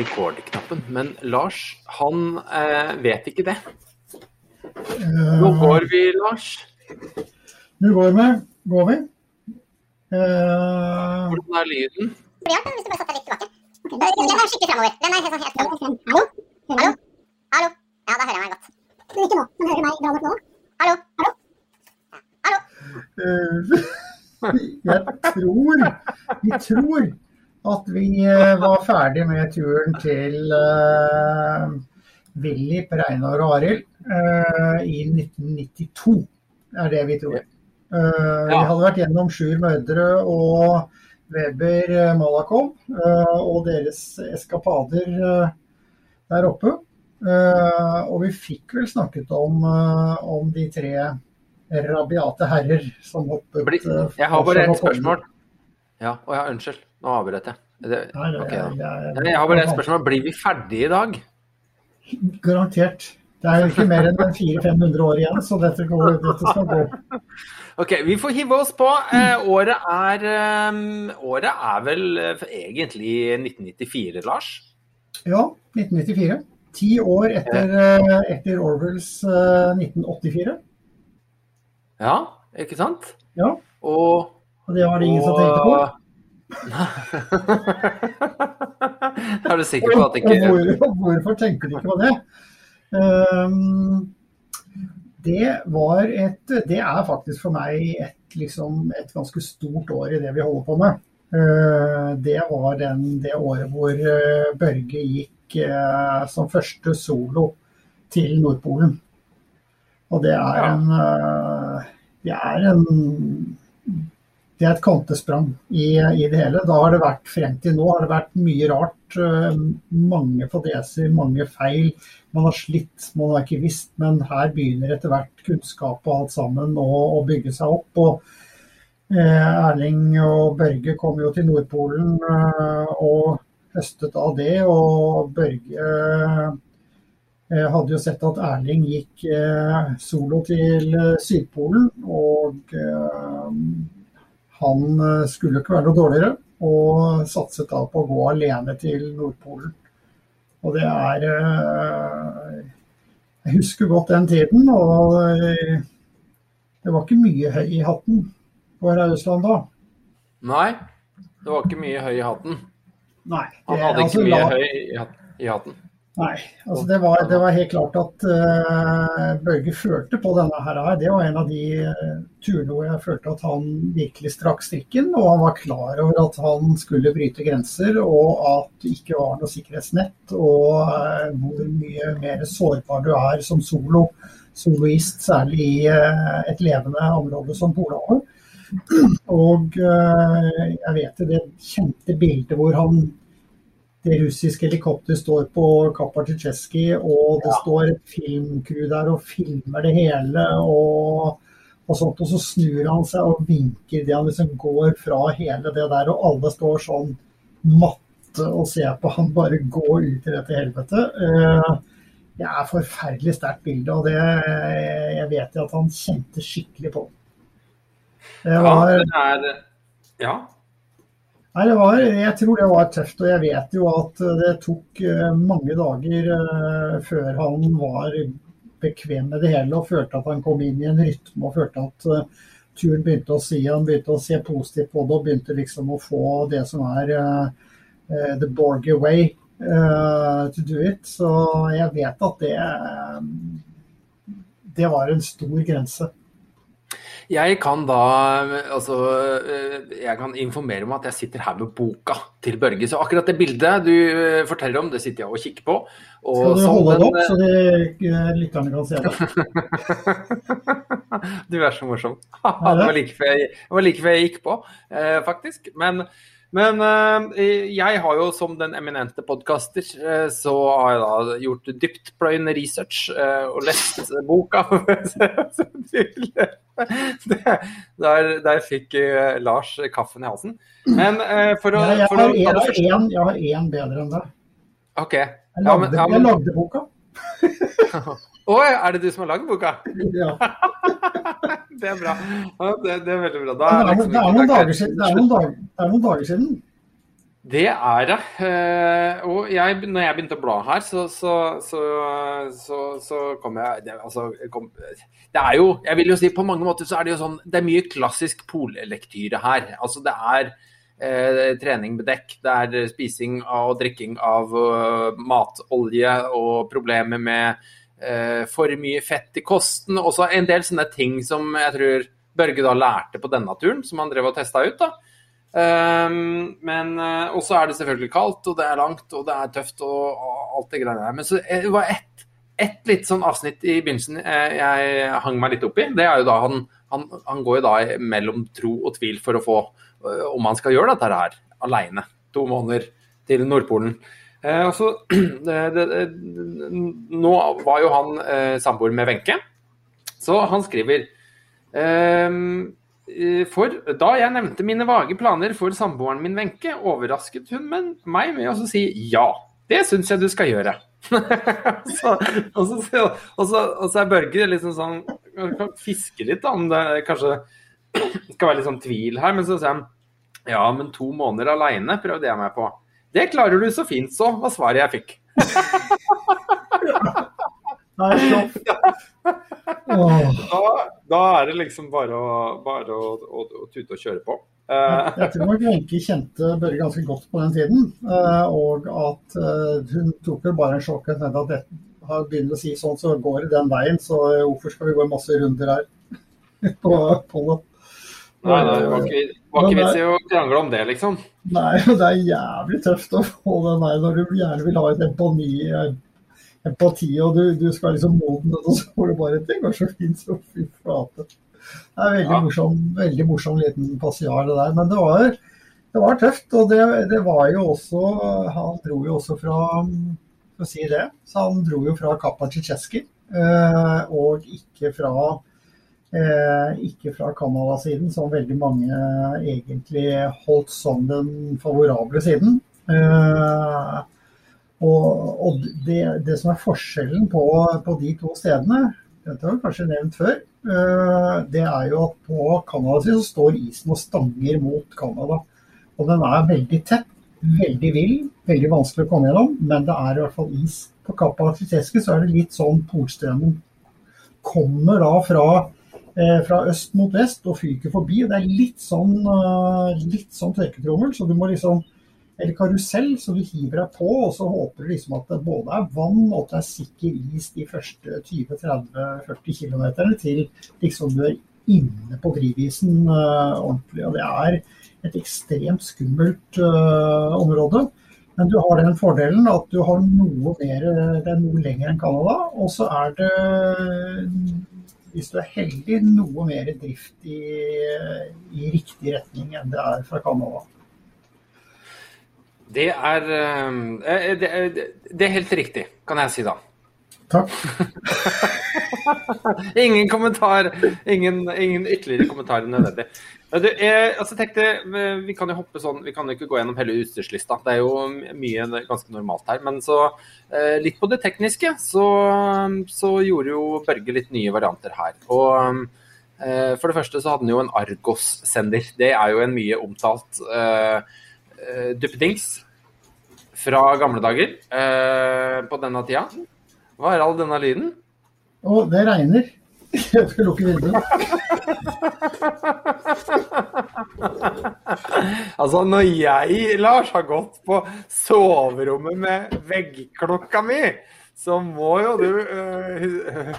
rekordknappen, men Lars, han eh, vet ikke det. Nå går vi, Lars. Nå går vi. Går vi. Eh, Hvordan er lyden? Hvis du bare satte deg litt tilbake. Den er skikkelig fremover. Den er helt sånn helt fremover. Hallo? Hallo? Hallo? Ja, da hører jeg meg godt. Men ikke nå. Men hører du meg bra nok nå? Hallo? Hallo? Hallo? eh, jeg tror Vi tror at vi eh, var ferdig med turen til uh, Willy, Per Einar og Arild uh, i 1992. Det er det vi tror. Eh, Vi hadde vært gjennom Sjur Mørdre og Weber eh, Malakov eh, og deres eskapader der oppe. Og vi fikk vel snakket om, om de tre rabiate herrer som hoppet Bli- Jeg har bare ett spørsmål. Ja, og ja, unnskyld. Nå avbrøt jeg. Det, okay, Jeg har bare ett spørsmål. Blir vi ferdige i dag? Garantert. Det er jo ikke mer enn 400-500 år igjen, så dette, går, dette skal gå. Ok, vi får hive oss på. Eh, året, er, um, året er vel eh, egentlig 1994, Lars? Ja, 1994. Ti år etter, eh, etter Orwells uh, 1984. Ja, ikke sant? Ja, Og og det var det ingen som tenkte på. er du sikker på at det ikke hvor, hvorfor tenker de ikke på det? Ehm, det var et Det er faktisk for meg et, liksom, et ganske stort år i det vi holder på med. Eh, det var den, det året hvor eh, Børge gikk eh, som første solo til Nordpolen. Og det er en Det er en det er et kvantesprang i, i det hele. Da har det vært frem til nå har det vært mye rart. eh, Mange fadeser, mange feil. Man har slitt, man har ikke visst. Men her begynner etter hvert kunnskap og alt sammen å, å bygge seg opp. og eh, Erling og Børge kom jo til Nordpolen eh, og høstet av det. Og Børge eh, hadde jo sett at Erling gikk eh, solo til eh, Sydpolen. Og han eh, skulle ikke være noe dårligere, og satset da på å gå alene til Nordpolen. Og det er eh, Jeg husker godt den tiden, og eh, det var ikke mye høy i hatten på Rausland da. Nei, det var ikke mye høy i hatten. Nei. Han hadde hadde altså, ikke mye la- høy i hatten. Nei, altså det, var, det var helt klart at uh, Børge følte på denne her. Det var en av de eh, turene hvor jeg følte at han virkelig strakk strikken. Og han var klar over at han skulle bryte grenser, og at det ikke var noe sikkerhetsnett. Og uh, hvor mye mer sårbar du er som solo, soloist, særlig i uh, et levende område som Polhavet. Og jeg vet det kjente bildet hvor han det russiske helikopteret står på Kapartsjtsjeski, og det står et filmcrew der og filmer det hele. Og, og sånt, og så snur han seg og vinker det han liksom går fra hele det der, og alle står sånn matte og ser på han bare gå ut i dette helvete. Eh, Det er et forferdelig sterkt bilde, og det, jeg vet jo at han kjente skikkelig på. Det Ja, det er Ja. Nei, var, jeg tror det var tøft, og jeg vet jo at det tok eh, mange dager eh, før han var bekvem med det hele og følte at han kom inn i en rytme og følte at eh, turen begynte å si han begynte å se positivt på det og begynte liksom å få det som er eh, eh, the Borger way eh, to do it. Så jeg vet at det eh, det var en stor grense. Jeg kan da altså, eh, jeg kan informere om at jeg sitter her med boka til Børge. Så akkurat det bildet du eh, forteller om, det sitter jeg og kikker på. Og Skal du holde holde det opp, så de, eh, lytterne kan se det? Du er så morsom. det var like før jeg, like før jeg gikk på, faktisk. Men, men eh, jeg har jo som den eminente podkaster, eh, så har jeg da gjort dyptpløyende research eh, og lest boka der, der fikk Lars kaffen i halsen. Men for å, Jeg, jeg, for å en, jeg har én bedre enn deg. OK. Jeg Ja, lagde, men, ja, jeg lagde boka. Å, er det du som har lagd boka? Ja. Det er bra. Det, det er veldig bra. Da Det, er er, liksom det, er noen dager siden, det, er noen dager, det er noen dager siden. Det er det. Eh, og jeg, når jeg begynte å bla her, så, så, så, så, så kom jeg det, altså, kom, det er jo Jeg vil jo si på mange måter så er det jo sånn Det er mye klassisk pollektyre her. Altså det er eh, trening med dekk, det er spising og drikking av uh, matolje og problemer med for mye fett i kosten. Også en del sånne ting som jeg tror Børge da lærte på denne turen, som han drev og testa ut. da. Um, men uh, også er det selvfølgelig kaldt, og det er langt, og det er tøft, og, og alt det greiene der. Men så eh, det var ett et litt sånn avsnitt i begynnelsen jeg, jeg hang meg litt opp i. Det er jo da han, han, han går jo da mellom tro og tvil for å få uh, om han skal gjøre dette her aleine. To måneder til Nordpolen. Eh, og det, det, det, nå var jo han eh, samboer med Wenche, så han skriver ehm, eh, for da jeg nevnte mine vage planer for samboeren min Wenche, overrasket hun men, meg med å si ja. Det syns jeg du skal gjøre. så, og, så, og, så, og så er Børge liksom sånn kan Fiske litt da, om det kanskje skal være litt sånn tvil her. Men så sier han ja, men to måneder aleine prøvde jeg meg på. Det klarer du så fint, så, var svaret jeg fikk. Nei, Da, da er det liksom bare å, bare å, å, å tute og kjøre på. Uh, Jeg tror nok Wenche kjente Børre ganske godt på den tiden. Uh, Og at uh, hun tok jo bare en sjokk og tenkte at dette har begynt å si sånn, så går det den veien. Så eh, hvorfor skal vi gå masse runder her på, på det? Nei, nei, det var ikke, var ikke vits i å krangle om det, liksom. Nei, det er jævlig tøft å få den der når du gjerne vil ha et empati, empati og du, du skal liksom modne det, og så får du bare ting, og så fint, så fy flate. Det er veldig Ja. morsom, veldig morsom liten passiar det der. Men det var, det var tøft. Og det, det var jo også Han dro jo også fra For å si det, så han dro jo fra Kappa Tsjetsjeski, og ikke fra Eh, ikke fra Canada-siden, som veldig mange egentlig holdt som den favorable siden. Eh, og og det, det som er forskjellen på, på de to stedene, dette har vi kanskje nevnt før, eh, det er jo at på Canada-siden så står isen og stanger mot Canada. Og den er veldig tett, veldig vill, veldig vanskelig å komme gjennom, men det er i hvert fall is. På Kappa Titeske så er det litt sånn Polstrømmen kommer da fra eh, fra øst mot vest og fyker forbi. Det er litt sånn, eh, litt sånn tørketrommel, så du må liksom eller karusell, så du hiver deg på, og så håper du liksom at det både er vann og at det er sikker is de første 20-30-40 km til liksom du er inne på drivisen uh, ordentlig. Og det er et ekstremt skummelt uh, område. Men du har den fordelen at du har noe mer, det er noe lenger enn Canada. Og så er det, hvis du er heldig, noe mer drift i, i riktig retning enn det er fra Canada. Det er, eh, det, er- det er helt riktig, kan jeg si da. Takk. Ingen kommentar, ingen, ingen ytterligere kommentarer nødvendig. Du, jeg, altså tenkte, eh, vi kan jo hoppe sånn, vi kan jo ikke gå gjennom hele utstyrslista. Det er jo mye ganske normalt her. Men så eh, litt på det tekniske, så, så gjorde jo Børge litt nye varianter her. Og eh, for det første så hadde han jo en Argos-sender. Det er jo en mye omtalt eh, eh, duppedings fra gamle dager eh, på denne tida. Hva er all denne lyden? Og det regner. Jeg skal lukke vinduet. Altså, når jeg, Lars, har gått på soverommet med veggklokka mi, så må jo du uh,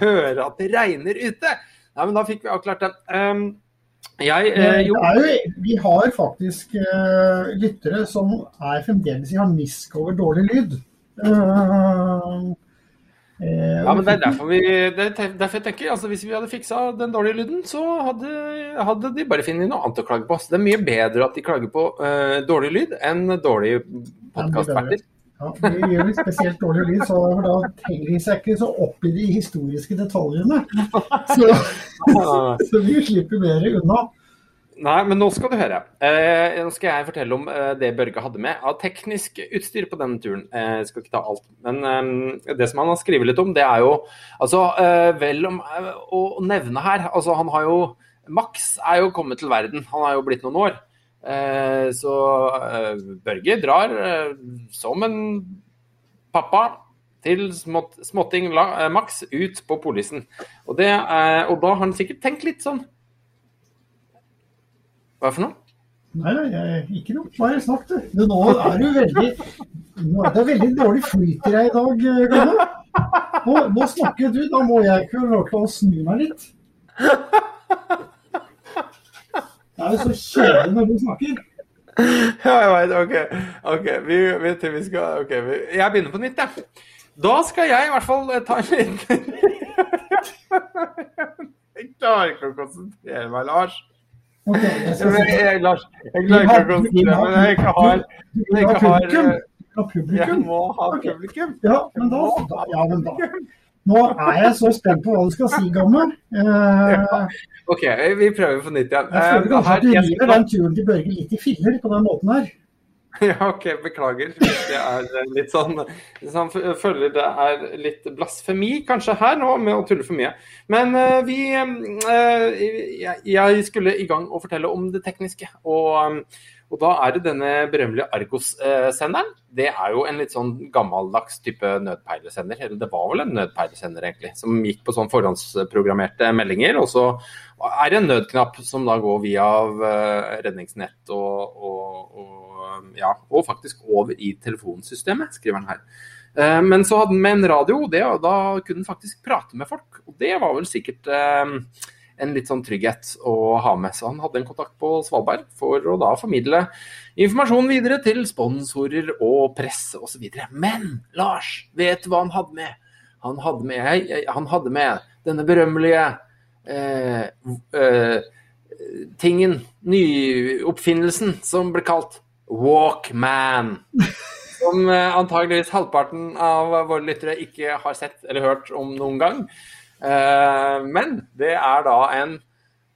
høre at det regner ute. Nei, men da fikk vi avklart den. Um, jeg, eh, jo, jo, vi har faktisk eh, lyttere som er fremdeles i harnisk over dårlig lyd. Eh, ja, men det er derfor, vi, det er derfor jeg tenker altså Hvis vi hadde fiksa den dårlige lyden, så hadde, hadde de bare funnet noe annet å klage på. Så det er mye bedre at de klager på uh, dårlig lyd enn dårlige podkastverter. Ja, det gjør litt spesielt dårlig lyd, så da henger de seg ikke så opp i de historiske detaljene. Så, så vi slipper mer unna. Nei, men nå skal du høre. Eh, nå skal jeg fortelle om eh, det Børge hadde med av teknisk utstyr på denne turen. Eh, jeg skal ikke ta alt. Men eh, det som han har skrevet litt om, det er jo altså eh, vel om eh, å nevne her Altså, han har jo Max er jo kommet til verden. Han har jo blitt noen år. Så Børge drar som en pappa til smått, småtting Max ut på polisen. Og, det, og da har han sikkert tenkt litt sånn Hva for noe? Nei, nei, ikke noe. Bare snakk, du. Men Nå er du veldig Nå er det veldig dårlig flyt i deg i dag, Gunnar. Nå, nå snakker du, da må jeg ikke lov til å snu meg litt. Det er jo så kjedelig når du snakker. Ja, jeg veit. OK. ok, vi, vi, vi skal, okay. Jeg begynner på nytt, jeg. Da skal jeg i hvert fall eh, ta en liten Jeg klarer ikke å konsentrere meg, Lars. Ok, jeg Jeg, Lars, jeg klarer ikke å konsentrere jeg ikke har, jeg ikke har publikum? Du Jeg må ha publikum. Ja, men da, da, ja, men da. Nå er jeg så spent på hva du skal si, gammel. Eh, OK, vi prøver på nytt igjen. jeg føler Eh, kanskje at du river den turen til Børge litt i filler på den måten her. Ja, OK, beklager hvis det er litt sånn hvis han føler det er litt blasfemi kanskje her nå med å tulle for mye. Men eh, vi eh, jeg, skulle i gang å fortelle om det tekniske. Og, eh, og da er det denne berømmelige Argos-senderen. Det er jo en litt sånn gammeldags type nødpeilesender. Eller det var vel en nødpeilesender, egentlig. Som gikk på sånn forhåndsprogrammerte meldinger. Og så er det en nødknapp som da går via eh, redningsnett og, og, og ja, og faktisk over i telefonsystemet, skriver han her. Eh, Men så hadde han med en radio, det, og da kunne han faktisk prate med folk. Og det var vel sikkert eh, en litt sånn trygghet å ha med. Så han hadde en kontakt på Svalbard for å da formidle informasjon videre til sponsorer og presse osv. Men Lars, vet du hva han hadde med? Han hadde med, hei, han hadde med denne berømmelige eh, eh, tingen, nyoppfinnelsen, som ble kalt Walkman. Som eh, antageligvis halvparten av våre lyttere ikke har sett eller hørt om noen gang. Eh, men det er da en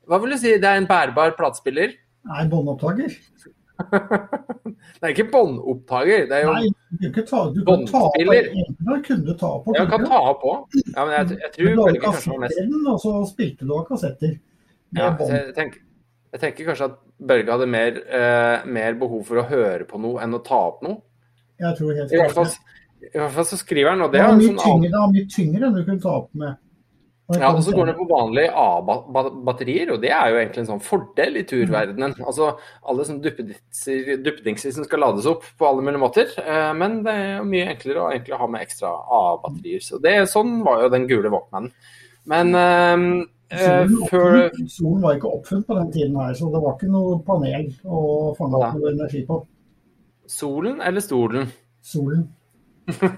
Hva vil du si? Det er en bærbar platespiller? Nei, båndopptaker. Det er ikke båndopptaker. Det er jo Nei, du kan ta, du kan ta på kunne du ta på Jeg kan ta på. Ja, men jeg, jeg tror du har kanskje mest og så spilte du av kassetter. Ja, jeg, tenker, jeg tenker kanskje at Børge hadde mer, eh, mer behov for å høre på noe enn å ta opp noe. Jeg tror helt I hvert fall, så skriver han, og Det er en mye sånn tyngre, mye tyngre enn du kunne ta opp med. Ja, og så går det på vanlige A-batterier, og det er jo egentlig en sånn fordel i turverdenen. Altså alle sånne duppedingser som skal lades opp på alle mulige måter. Eh, Men det er mye enklere å egentlig ha med ekstra A-batterier. Så det, sånn var jo den gule Walkmanen. Men eh, eh, Solen, før solen var ikke oppfunnet på den tiden her, så det var ikke noe panel å fange opp noe energi på. solen eller stolen? Solen. Det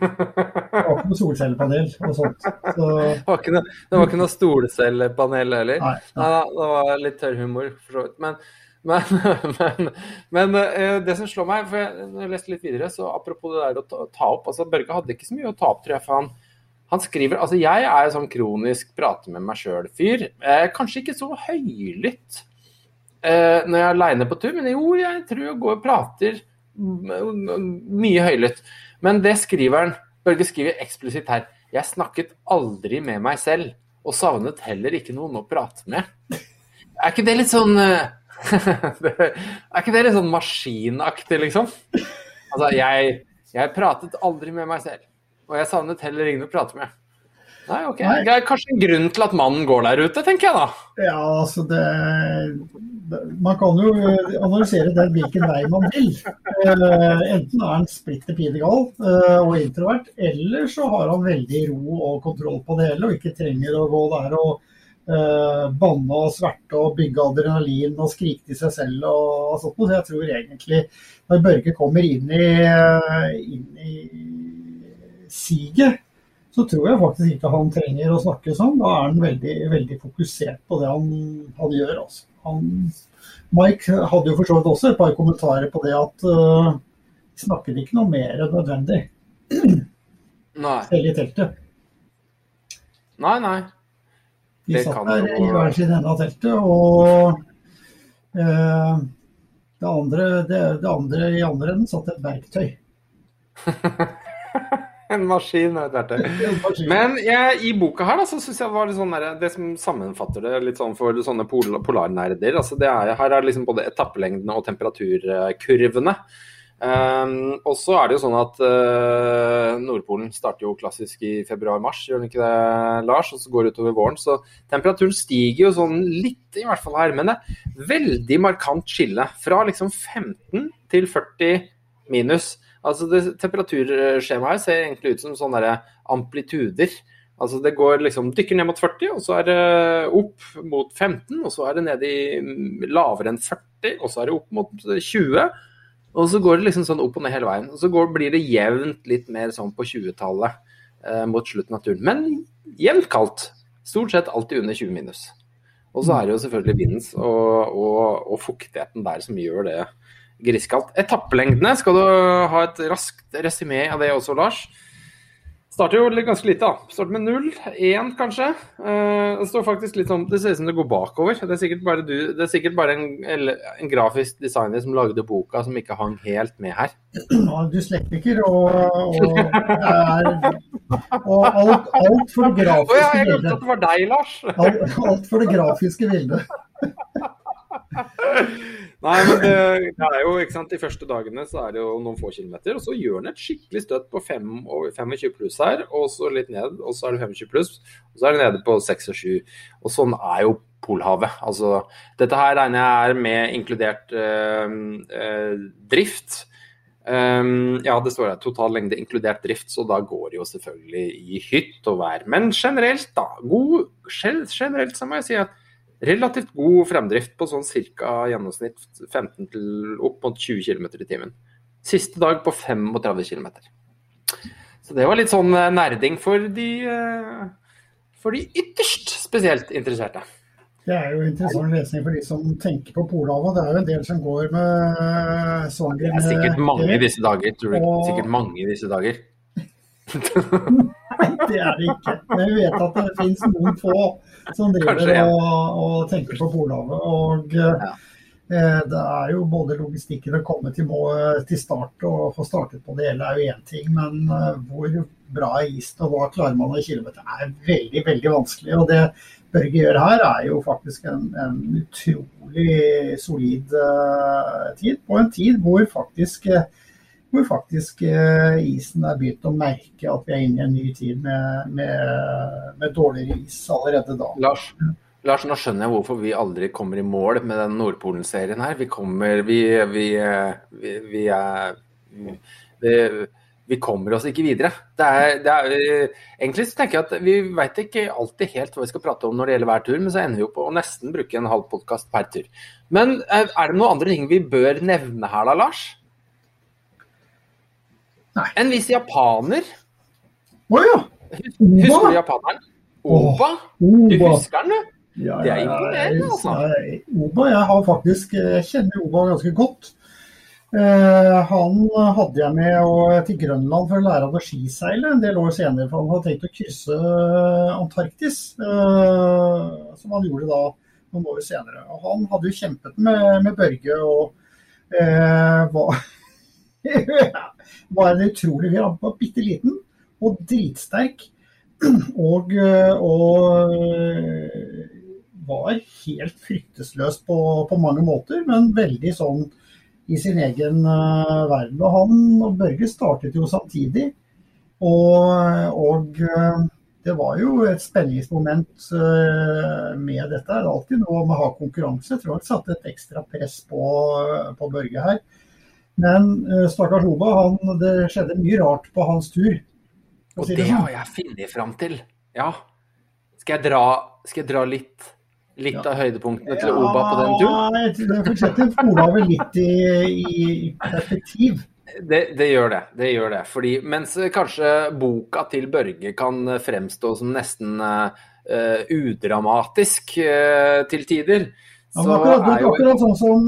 var ikke noe solcellepanel og sånt. Så, Det var ikke noe, det var ikke noe stolcellepanel heller. nei, Nei nei, det var litt tørr humor, for så vidt. Men, men, men, men eh, det som slår meg, for jeg, leste litt videre, så apropos det der å ta, ta opp altså Børge hadde ikke så mye å ta opp, tror jeg. for han han skriver Altså, jeg er sånn kronisk prate med meg sjøl-fyr. Eh, kanskje ikke så høylytt eh, når jeg er aleine på tur, men jo, jeg tror jeg går og prater mye høylytt. Men det skriver han Børge skriver eksplisitt her. Jeg snakket aldri med meg selv, og savnet heller ikke noen å prate med. Er ikke det litt sånn eh, Er ikke det litt sånn maskinaktig, liksom? Altså, jeg, jeg pratet aldri med meg selv, og jeg savnet heller ingen å prate med. Nei, ok. Nei. Det er kanskje en grunn til at mannen går der ute, tenker jeg da. ja, altså det, det Man kan jo analysere den hvilken vei man vil. Eh, enten er han splitter pine gal eh, og introvert, eller så har han veldig ro og kontroll på det hele og ikke trenger å gå der og uh, banne og sverte og bygge adrenalin og skrike til seg selv og sånt. Så jeg tror egentlig når Børge kommer inn i, inn i siget, så tror jeg faktisk ikke han trenger å snakke sånn. Da er han veldig, veldig fokusert på det han, han gjør. Altså. Han, Mike hadde jo for så vidt også et par kommentarer på det at uh, snakket ikke noe mer enn nødvendig. Nei. selv i teltet. Nei, nei. De satt der i hver sin ende av teltet, og uh, det, andre, det, det andre i andre enden satt et verktøy. En maskin og et verktøy. Men jeg, i boka her da, så syns jeg var sånn der, det som sammenfatter det litt sånn for sånne pol polarnerder. altså det er, Her er det liksom både etappelengdene og temperaturkurvene. Um, og så er det jo sånn at uh, Nordpolen starter jo klassisk i februar-mars, gjør den ikke det, Lars? Og så går det utover våren. Så temperaturen stiger jo sånn litt, i hvert fall her. Men det er veldig markant skille. Fra liksom 15 til 40 minus. Altså det Temperaturskjemaet her ser egentlig ut som sånne amplituder. Altså Det går liksom dykker ned mot 40, og så er det opp mot 15, og så er det ned i mm, lavere enn 40, og så er det opp mot 20. Og så går det liksom sånn opp og ned hele veien. Og så går, blir det jevnt litt mer sånn på 20-tallet eh, mot slutten av turen. Men jevnt kaldt. Stort sett alltid under 20 minus. Og så er det jo selvfølgelig vindens og, og, og fuktigheten der som gjør det griskaldt. Etappelengdene, skal du ha et raskt resymé av det også, Lars? Starter jo ganske lite, da. Starter med null. Én, kanskje. Eh, det står faktisk litt sånn Det ser ut som det går bakover. Det er sikkert bare, du, det er sikkert bare en, en grafisk designer som lagde boka, som ikke hang helt med her. Ja, dyslektiker og, og, er, og alt, alt for det Å ja, jeg glemte at det var deg, Lars! Alt, alt for det grafiske bildet. Nei, men det, det er jo, ikke sant, De første dagene så er det jo noen få kilometer, og så gjør den et skikkelig støtt på fem 25 pluss her, og så litt ned, og så er det 25 pluss, og så er det nede på 6 og 7. Og sånn er jo Polhavet. Altså, dette her regner jeg er med inkludert øh, øh, drift. Um, ja, det står her total lengde inkludert drift, så da går det jo selvfølgelig i hytt og vær. Men generelt, da. God, generelt så må jeg si at relativt god fremdrift på sånn ca. gjennomsnitt 15 til opp mot 20 km i timen. Siste dag på 35 km. Så det var litt sånn eh, nerding for de, eh, for de ytterst spesielt interesserte. Det er jo interessant lesning for de som tenker på Polhavet. Det er jo en del som går med svanger Det er sikkert mange i disse dager. Tror du? Og- Sikkert mange i disse dager. Nei, det er det ikke. Men vi vet at det finnes noen få som driver en. og, og tenker på Polhavet. Og eh, det er jo både logistikken å komme til, til start og få startet på det hele er jo én ting, men eh, hvor bra er isen og hva klarer man i kilometer er veldig, veldig vanskelig. Og det Børge gjør her er jo faktisk en, en utrolig solid eh, tid, på en tid hvor faktisk eh, hvor faktisk eh, isen er begynt å merke at vi er inne i en ny tid med, med, med dårligere is allerede da. Lars, Lars, nå skjønner jeg hvorfor vi aldri kommer i mål med den Nordpolen-serien her. Vi kommer Vi, vi, vi, vi er vi, kommer oss ikke videre. Det er, det er, egentlig så tenker jeg at vi veit ikke alltid helt hva vi skal prate om når det gjelder hver tur, men så ender vi jo på å nesten bruke en halv podkast per tur. Men er er det noen andre ting vi bør nevne her da, Lars? Nei. En viss japaner. Å ja! Husker du japaneren? Oba? Du husker den, du? Ja, Det er imponerende, altså. Oba, jeg har faktisk jeg kjenner Oba ganske godt. Uh, han hadde jeg med og, til Grønland for å lære han å skiseile en del år senere. For han hadde tenkt å krysse Antarktis, uh, som han gjorde da noen år senere. Og han hadde jo kjempet med, med Børge og uh, var, var en utrolig Han var bitte liten og dritsterk. Og, og var helt fryktesløs på, på mange måter, men veldig sånn i sin egen eh, verden. Og han og Børge startet jo samtidig. Og, og eh, det var jo et spenningsmoment eh, med dette. Det er alltid noe med å ha konkurranse. Jeg tror jeg satte et ekstra press på, på Børge her. Men uh, stakkars Oba, han, det skjedde mye rart på hans tur. Og det har jeg funnet fram til. Ja. Skal jeg dra, skal jeg dra litt, litt av høydepunktene til Oba på den turen? Ja, det fortsetter Polhavet litt i, i perspektiv. Det, det gjør det. det gjør det. Fordi mens eh, kanskje boka til Børge kan eh, fremstå som nesten uh, udramatisk uh, til tider, Ja, så men akkurat, jo akkurat sånn som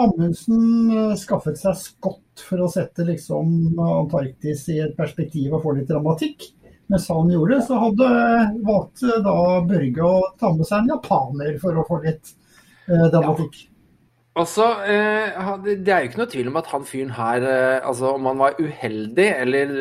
Amundsen eh, skaffet seg skott for å sette liksom Antarktis i et perspektiv og få litt dramatikk. Mens han gjorde så hadde valgt da Børge å ta med seg en japaner for å få litt eh, dramatikk. Altså, eh, det er jo ikke noe tvil om at han fyren her eh, Altså, om han var uheldig eller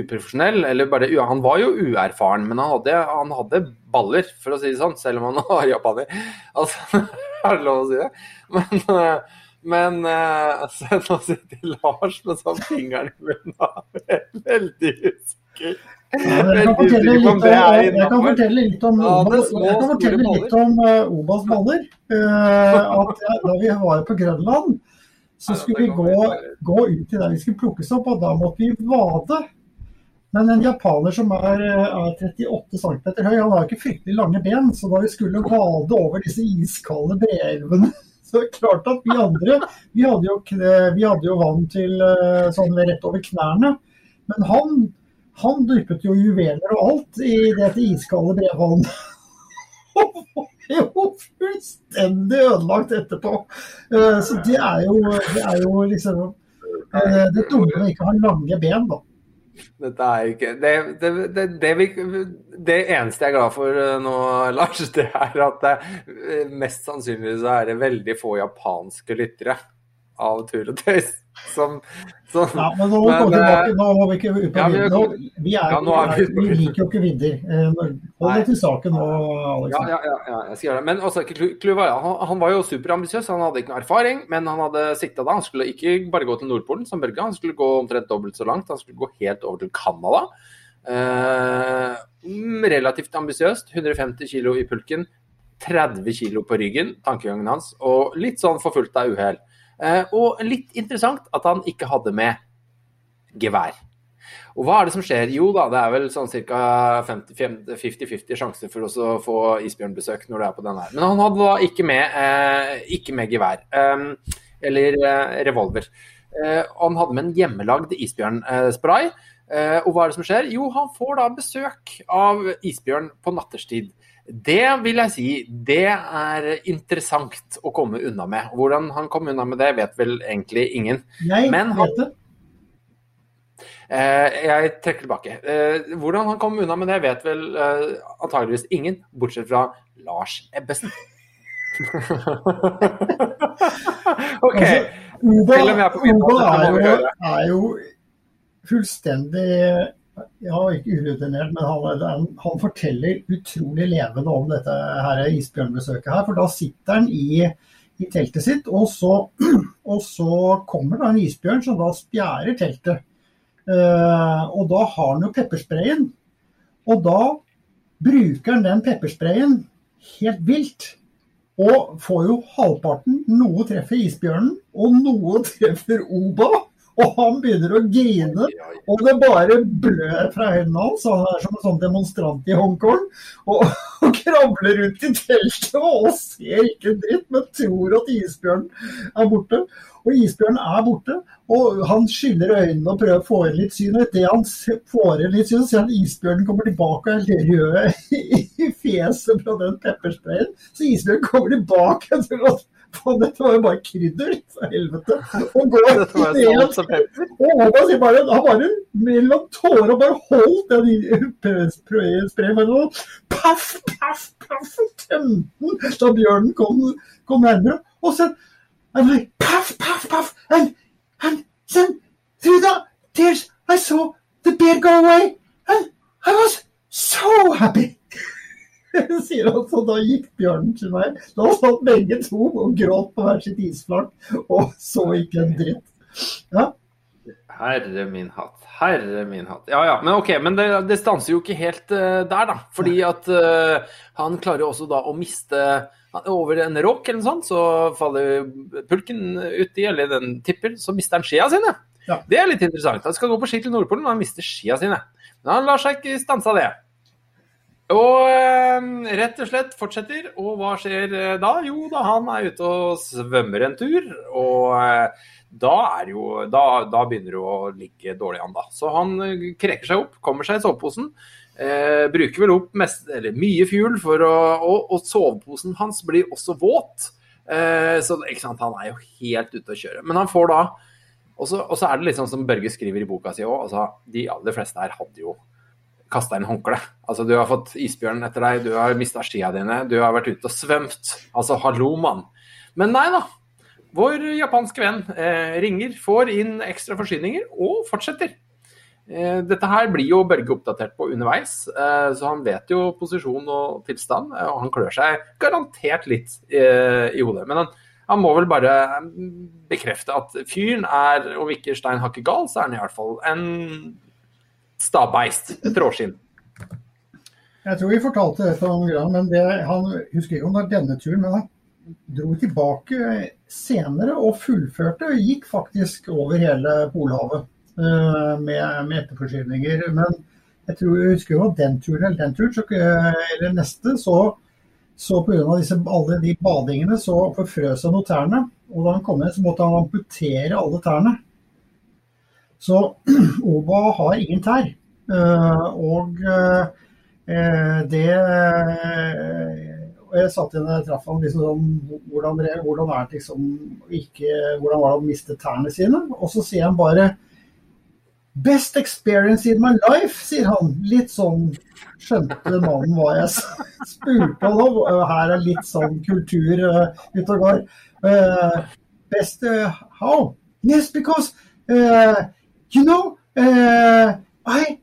uprofesjonell eller bare Han var jo uerfaren, men han hadde, han hadde baller, for å si det sånn, selv om han var japaner. Altså, er det lov å si det? Men, eh, men eh, altså, nå sitter Lars med sånn fingeren i munnen veldig usikker. Ja, Jeg kan fortelle litt om, om jeg kan fortelle litt om, Ja, det er Obas- kan fortelle litt om eh, Obas baller. Eh, at da vi var på Grønland, så skulle vi gå, gå ut til der vi skulle plukkes opp, og da måtte vi vade. Men en japaner som er, er 38 cm høy, han har ikke fryktelig lange ben. Så da vi skulle vade over disse iskalde breelvene, så er det klart at vi andre vi hadde jo, vi hadde jo vann til eh, sånn rett over knærne. Men han, han dyppet jo juveler og alt i dette iskalde brevvannet. Og er jo fullstendig ødelagt etterpå. Eh, Så det er jo, det er jo liksom eh, det dumme å ikke ha lange ben, da. Dette er ikke det, det, det, vi, det eneste jeg er glad for eh, nå, Lars, det er at eh, mest sannsynlig så er det veldig få japanske lyttere av Tur og Tøys som, som Ja, men nå Men, tilbake. eh, Nå må vi ikke ut på ja, vi- Nå- Vi, er, Ja, er vi- vi liker jo ikke vidder. Eh, Hold deg til saken nå, Alex. Ja, ja, ja, jeg skal gjøre det. Men også, Kluva, han, han var jo superambisiøs. Han hadde ikke noe erfaring, men han hadde sikta da. Han skulle ikke bare gå til Nordpolen som Børge, han skulle gå omtrent dobbelt så langt. Han skulle gå helt over til Canada. Eh, mm, relativt ambisiøst. 150 kilo i pulken. 30 kilo på ryggen, tankegangen hans. Og litt sånn forfulgt av uhell. Eh, og litt interessant at han ikke hadde med gevær. Og hva er det som skjer? Jo da, det er vel sånn ca. 50-50 sjanse for å få isbjørnbesøk når du er på den her. Men han hadde da ikke med, eh, ikke med gevær. eh, eller eh, revolver. Eh, han hadde med en hjemmelagd isbjørnspray. Eh, og hva er det som skjer? Jo, han får da besøk av isbjørn på natterstid. Det vil jeg si, det er interessant å komme unna med. Hvordan han kom unna med det, vet vel egentlig ingen. Jeg Men han- vet det. Eh, jeg trekker tilbake. Eh, hvordan han kom unna med det, vet vel eh, antageligvis ingen, bortsett fra Lars Ebbesen. OK. Altså, om jeg er jo, er jo fullstendig ja, ikke urutinert, men han, han, forteller utrolig levende om dette her isbjørnbesøket her. For da sitter han i, i teltet sitt, og så, og så kommer det en isbjørn som da spjærer teltet. Uh, og da har han jo peppersprayen. Og da bruker han den peppersprayen helt vilt. Og får jo halvparten. Noe treffer isbjørnen, og noe treffer Oba. Og han begynner å grine, og det bare blør fra hendene hans. Han er som en sånn demonstrant i Hongkong. Og, og krabler rundt i teltet og ser ikke dritt, men tror at isbjørnen er borte. Og isbjørnen er borte, og han skyller øynene og prøver å få inn litt syn. Og idet han får inn litt syn, så ser han at isbjørnen kommer tilbake og er rød i fjeset fra den peppersprayen. Så isbjørnen kommer tilbake og tror at faen, dette var jo bare krydder, for helvete. Og går og Håkon sier bare, han bare mellom tårer og bare holdt den i- sprayen med noe. Paff, paff, paff, og tømte den da bjørnen kom, kom nærmere. Og så paff, paff, paff, and, and then through the tears I saw the bear go away, and I was so happy. Sier han, så da gikk bjørnen til meg. Da satt begge to og gråt på hver sitt isflak og så ikke en dritt. Ja. Herre min hatt. Herre min hatt. Ja ja, men ok, men det, det stanser jo ikke helt uh, der, da. Fordi at uh, han klarer jo også da å miste over en råk eller noe sånt, så faller pulken uti, eller den tipper, så mister han skia sine. Ja. Det er litt interessant. Han skal gå på ski til Nordpolen, og han mister skia sine. Men han lar seg ikke stanse av det. Og eh, rett og slett fortsetter. Og hva skjer eh, da? Jo, da han er ute og svømmer en tur. Og eh, da, er jo, da, da begynner det å ligge dårlig an, da. Så han krekker kreker seg opp, kommer seg i soveposen. Eh, bruker vel opp mest, mye fuel, for å, og, og soveposen hans blir også våt. Eh, så sant, han er jo helt ute å kjøre. Men han får da og så er det litt sånn som Børge skriver i boka si òg, altså, de aller fleste her hadde jo kasta inn håndkle. Altså, du har fått isbjørn etter deg, du har mista skia dine, du har vært ute og svømt. Altså, hallo, mann. Men nei da. Vår japanske venn eh, ringer, får inn ekstra forsyninger og fortsetter. Eh, dette her blir jo Børge oppdatert på underveis, eh, så han vet jo posisjon og tilstand. eh, Og han klør seg garantert litt eh, i hodet. Men han, han må vel bare bekrefte at fyren er, om ikke stein hakket gal, så er han i hvert fall en stabbeist. Tråskinn. råskinn. Jeg tror vi fortalte det for noen ganger, men det, han husker ikke om det var denne turen, men han dro tilbake senere og fullførte. og Gikk faktisk over hele Polhavet eh, med, med etterforsyninger. Men jeg tror jeg husker jo at den turen eller den turen, så, eh, eller neste, så, så pga. alle de badingene så forfrøs han tærne. Og da han kom hjem, så måtte han amputere alle tærne. Så Oba har ingen tær. Eh, og eh, det og jeg satt igjen og traff ham liksom sånn, hvordan, hvordan, er det liksom ikke, hvordan var det å miste tærne sine? Og så sier han bare Best experience in my life, sier han. Litt sånn skjønte mannen hva jeg spurte om. Og Her er litt sånn kultur uh, ute og går. Uh, best uh, how? Yes, because uh, you know, uh, I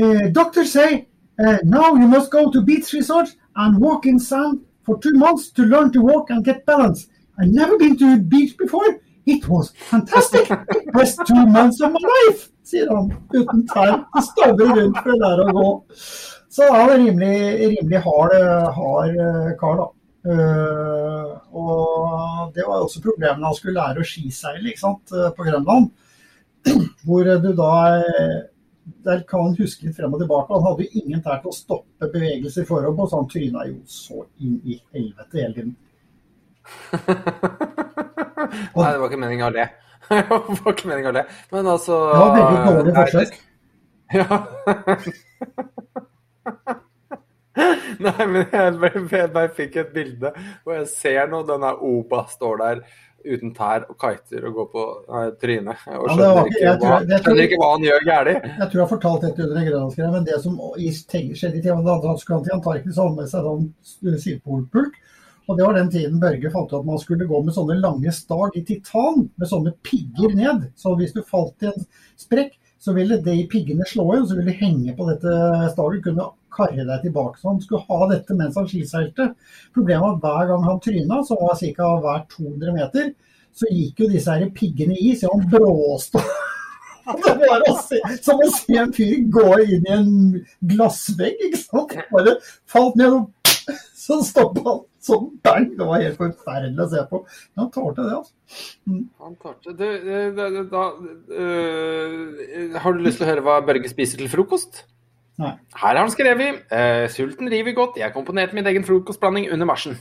uh, doctors say uh, now you must go to beach resort and walk in sand for two months to learn to walk and get balance. I've never been to a beach before. It was fantastic. Best two months of my life, sier han uten. Han stabber rundt for å lære å gå. Så han er rimelig, rimelig hard, hard eh, kar, da. Eh, og det var også problemet når han skulle lære å skiseile ikke sant, eh, på Grønland. Hvor du da eh, der kan han huske litt frem og tilbake. Han hadde jo ingen tær til å stoppe bevegelser forover på, så han tryna jo så inn i helvete hele tiden. Nei, det var ikke meninga å le. det var ikke meninga å le. Men altså Det var veldig dårlig nei, forsøk. Ja. Nei, men jeg bare, jeg bare fikk et bilde hvor jeg ser nå denne Opa står der uten tær og kiter og går på nei, trynet. Og skjønner, ikke- ikke jeg hva, jeg, jeg, skjønner ikke hva han gjør galt. Jeg tror jeg har fortalt dette under en grønlandsgreie, men det som skjedde i tiden, da han skulle til Antarktis, og han med seg sånn sydpolpulk. Og det var den tiden Børge fant ut at man skulle gå med sånne lange stag i titan, med sånne pigger ned. Så hvis du falt i en sprekk, så ville de piggene slå inn, og så ville de henge på dette staget, kunne karre deg tilbake. Så han skulle ha dette mens han skiseilte. Problemet var at hver gang han tryna, som var ca. hver 200 meter, så gikk jo disse her piggene i, så han bråste. Det var å se, som å se en fyr gå inn i en glassvegg, ikke sant. Bare falt ned og så stoppa han sånn bang. Det var helt forferdelig å se på. Men han tålte det, altså. Han tar til- det da, da, da, øh, har du lyst til å høre hva Børge spiser til frokost? Nei. Her har han skrevet uh, Sulten river godt, jeg komponerte min egen frokostblanding under marsjen.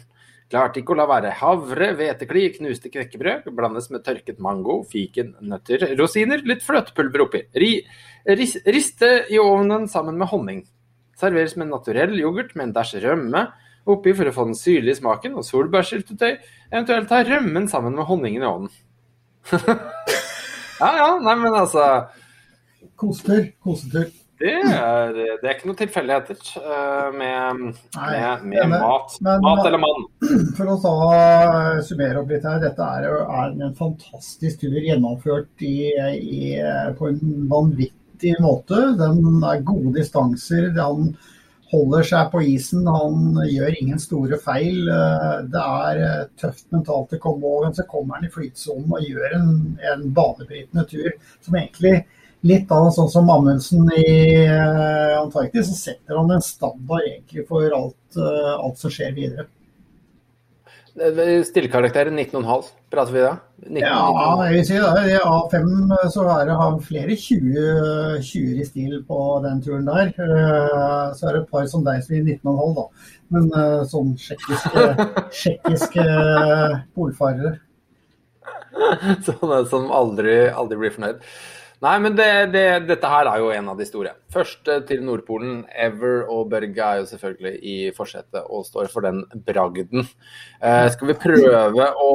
Klarte ikke å la være. Havre, hvetekli, knuste knekkebrød, blandes med tørket mango, fiken, nøtter, rosiner, litt fløtepulver oppi. Ri, ris, riste i ovnen sammen med honning. Serveres med naturell yoghurt med en dæsj rømme oppi for å få den syrlige smaken, og solbærsyltetøy. Eventuelt ta rømmen sammen med honningen i ovnen. ja, ja, nei, men altså Kosetur. Kosetur. Det er, det er ikke noen tilfeldigheter eh, med, med, med mat. men- mat eller mann. For å ta, summere opp litt her. Dette er, er en fantastisk tur gjennomført i, i, på en vanvittig måte. Den er gode distanser. Han holder seg på isen. Han gjør ingen store feil. Eh, Det er eh, tøft mentalt å komme over, men så kommer han i flytsonen og gjør en, en banebrytende tur som egentlig Litt av sånn som Amundsen i eh, Antarktis, så setter han en standard egentlig for alt, eh, alt som skjer videre. Stillekarakteren 19,5, prater vi da? 19, Ja, jeg vil si det. I A5 så er det flere 20, 20 i stil på den turen der. Eh, Så er det et par som deg som gir 19,5 da. Men eh, sånn tsjekkiske polfarere. Sånne som aldri, aldri blir fornøyd. Nei, men det, det, dette her er jo en av de store. Først til Nordpolen ever, og Børge er jo selvfølgelig i forsetet og står for den bragden. Eh, skal vi prøve å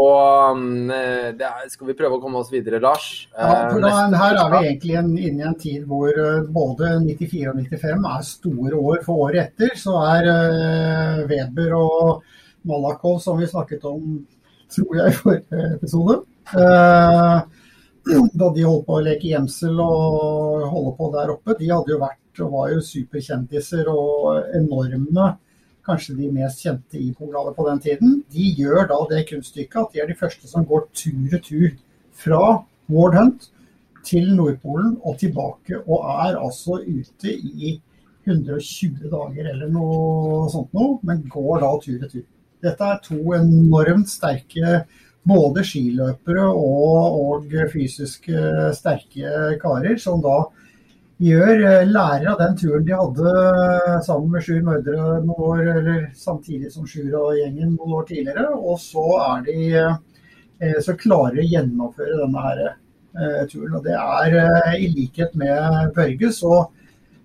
mm, eh, er, Skal vi prøve å komme oss videre, Lars? Eh, ja, for da, her er vi egentlig inne i en tid hvor eh, både 94 og 95 er store år. For året etter så er eh, Weber og Malakow, som vi snakket om tror jeg i forrige episode. Uh, da de holdt på å leke gjemsel og holde på der oppe, de hadde jo vært og var jo superkjendiser og enorme. Kanskje de mest kjente i Polhavet på den tiden. De gjør da det kunststykket at de er de første som går tur-retur fra Ward Hunt til Nordpolen og tilbake, og er altså ute i 120 dager eller noe sånt noe, men går da tur-retur. Dette er to enormt sterke både skiløpere og, og fysisk sterke karer, som da gjør eh, lærer av den turen de hadde sammen med Sjur Mørdre noen år, eller samtidig som Sjur og gjengen noen år tidligere. Og så er de eh, så klarer å gjennomføre denne her eh, turen. Og det er i likhet med Børge, så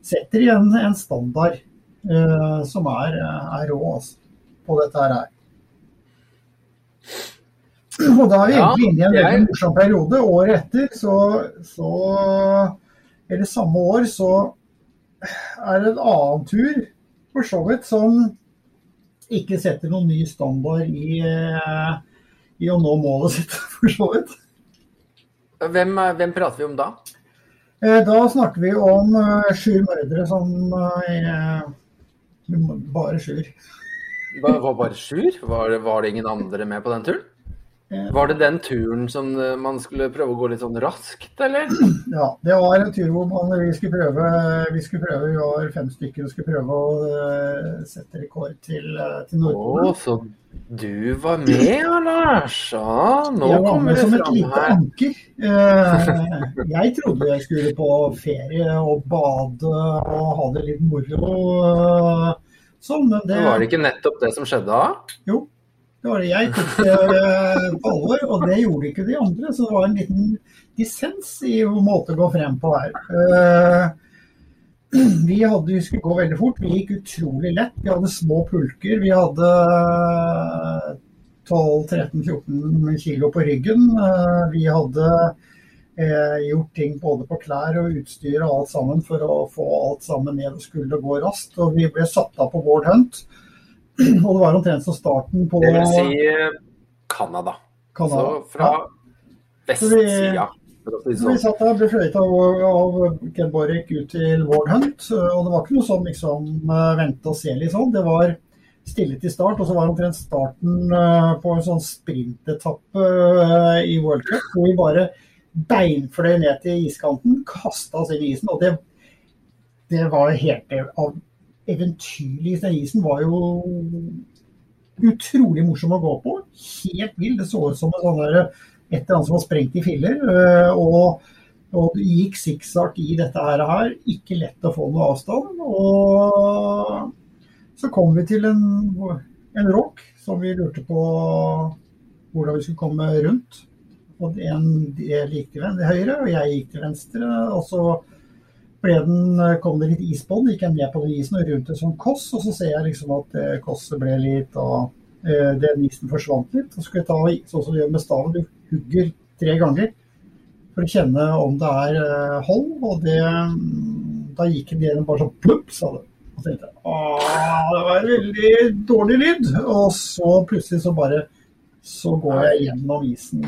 setter de en, en standard som er, er rå altså, på dette her. Og da er vi egentlig inne i en veldig morsom periode. Året etter, så, så Eller samme år, så er det en annen tur, for så vidt, som ikke setter noen ny standard i, i å nå målet sitt, for så vidt. Hvem, hvem, prater vi om da? Eh, da snakker vi om sju Sjur Mørdre som er Bare Sjur. Var, var bare Sjur? Var, var det ingen andre med på den turen? Var det den turen som eh, man skulle prøve å gå litt sånn raskt, eller? Ja, det var en tur hvor man, vi, skulle prøve, vi skulle prøve, vi var fem stykker og skulle prøve å uh, sette rekord til, uh, til Nordpolen. Å, så du var med, Lars? Ja, nå jeg var med som et lite anker. Uh, jeg trodde jeg skulle på ferie og bade og ha det litt moro. Sånn, men det... Var det ikke nettopp det som skjedde da? Jo, det var det jeg tok eh, på alvor, og det gjorde ikke de andre. Så det var en liten dissens i måte å gå frem på her. Eh, vi hadde, vi skulle gå veldig fort. Vi gikk utrolig lett. Vi hadde små pulker. Vi hadde 12-13-14 kilo på ryggen. Eh, vi hadde gjort ting både på klær og utstyr og alt sammen for å få alt sammen ned og skulle gå raskt. Og vi ble satt av på Bård Hunt. Og det var omtrent som starten på Det vil si Canada. Så fra ja. vestsida. Så vi, sånn. vi satt der, ble fløyta av, av Ken Borek ut til Ward Hunt. Og det var ikke noe sånn liksom vente og se litt sånn. Det var stille til start, og så var det omtrent starten på en sånn sprintetappe i World Cup, hvor vi bare beinfløy ned til iskanten, kasta oss inn i isen. Og det, det var helt av eventyrlig isen var jo utrolig morsom å gå på. Helt vill. Det så ut som et, sånn der, et eller annet som var sprengt i filler. Eh, og, og gikk sikksakk i dette her. Ikke lett å få noe avstand. Og så kom vi til en, en rock som vi lurte på hvordan vi skulle komme rundt. Og en del gikk til høyre, og jeg gikk til venstre. og så den, eh, kom det litt is på den, gikk jeg ned på den isen og rundt et sånn koss, og så ser jeg liksom at eh, kosset ble litt og eh, den isen forsvant litt. Så skal jeg ta sånn som du gjør med staven, du hugger tre ganger for å kjenne om det er hold, og det, mm, da gikk det bare sånn plupp, sa det. Og tenkte jeg det var en veldig dårlig lyd. Og så plutselig så bare så går jeg gjennom isen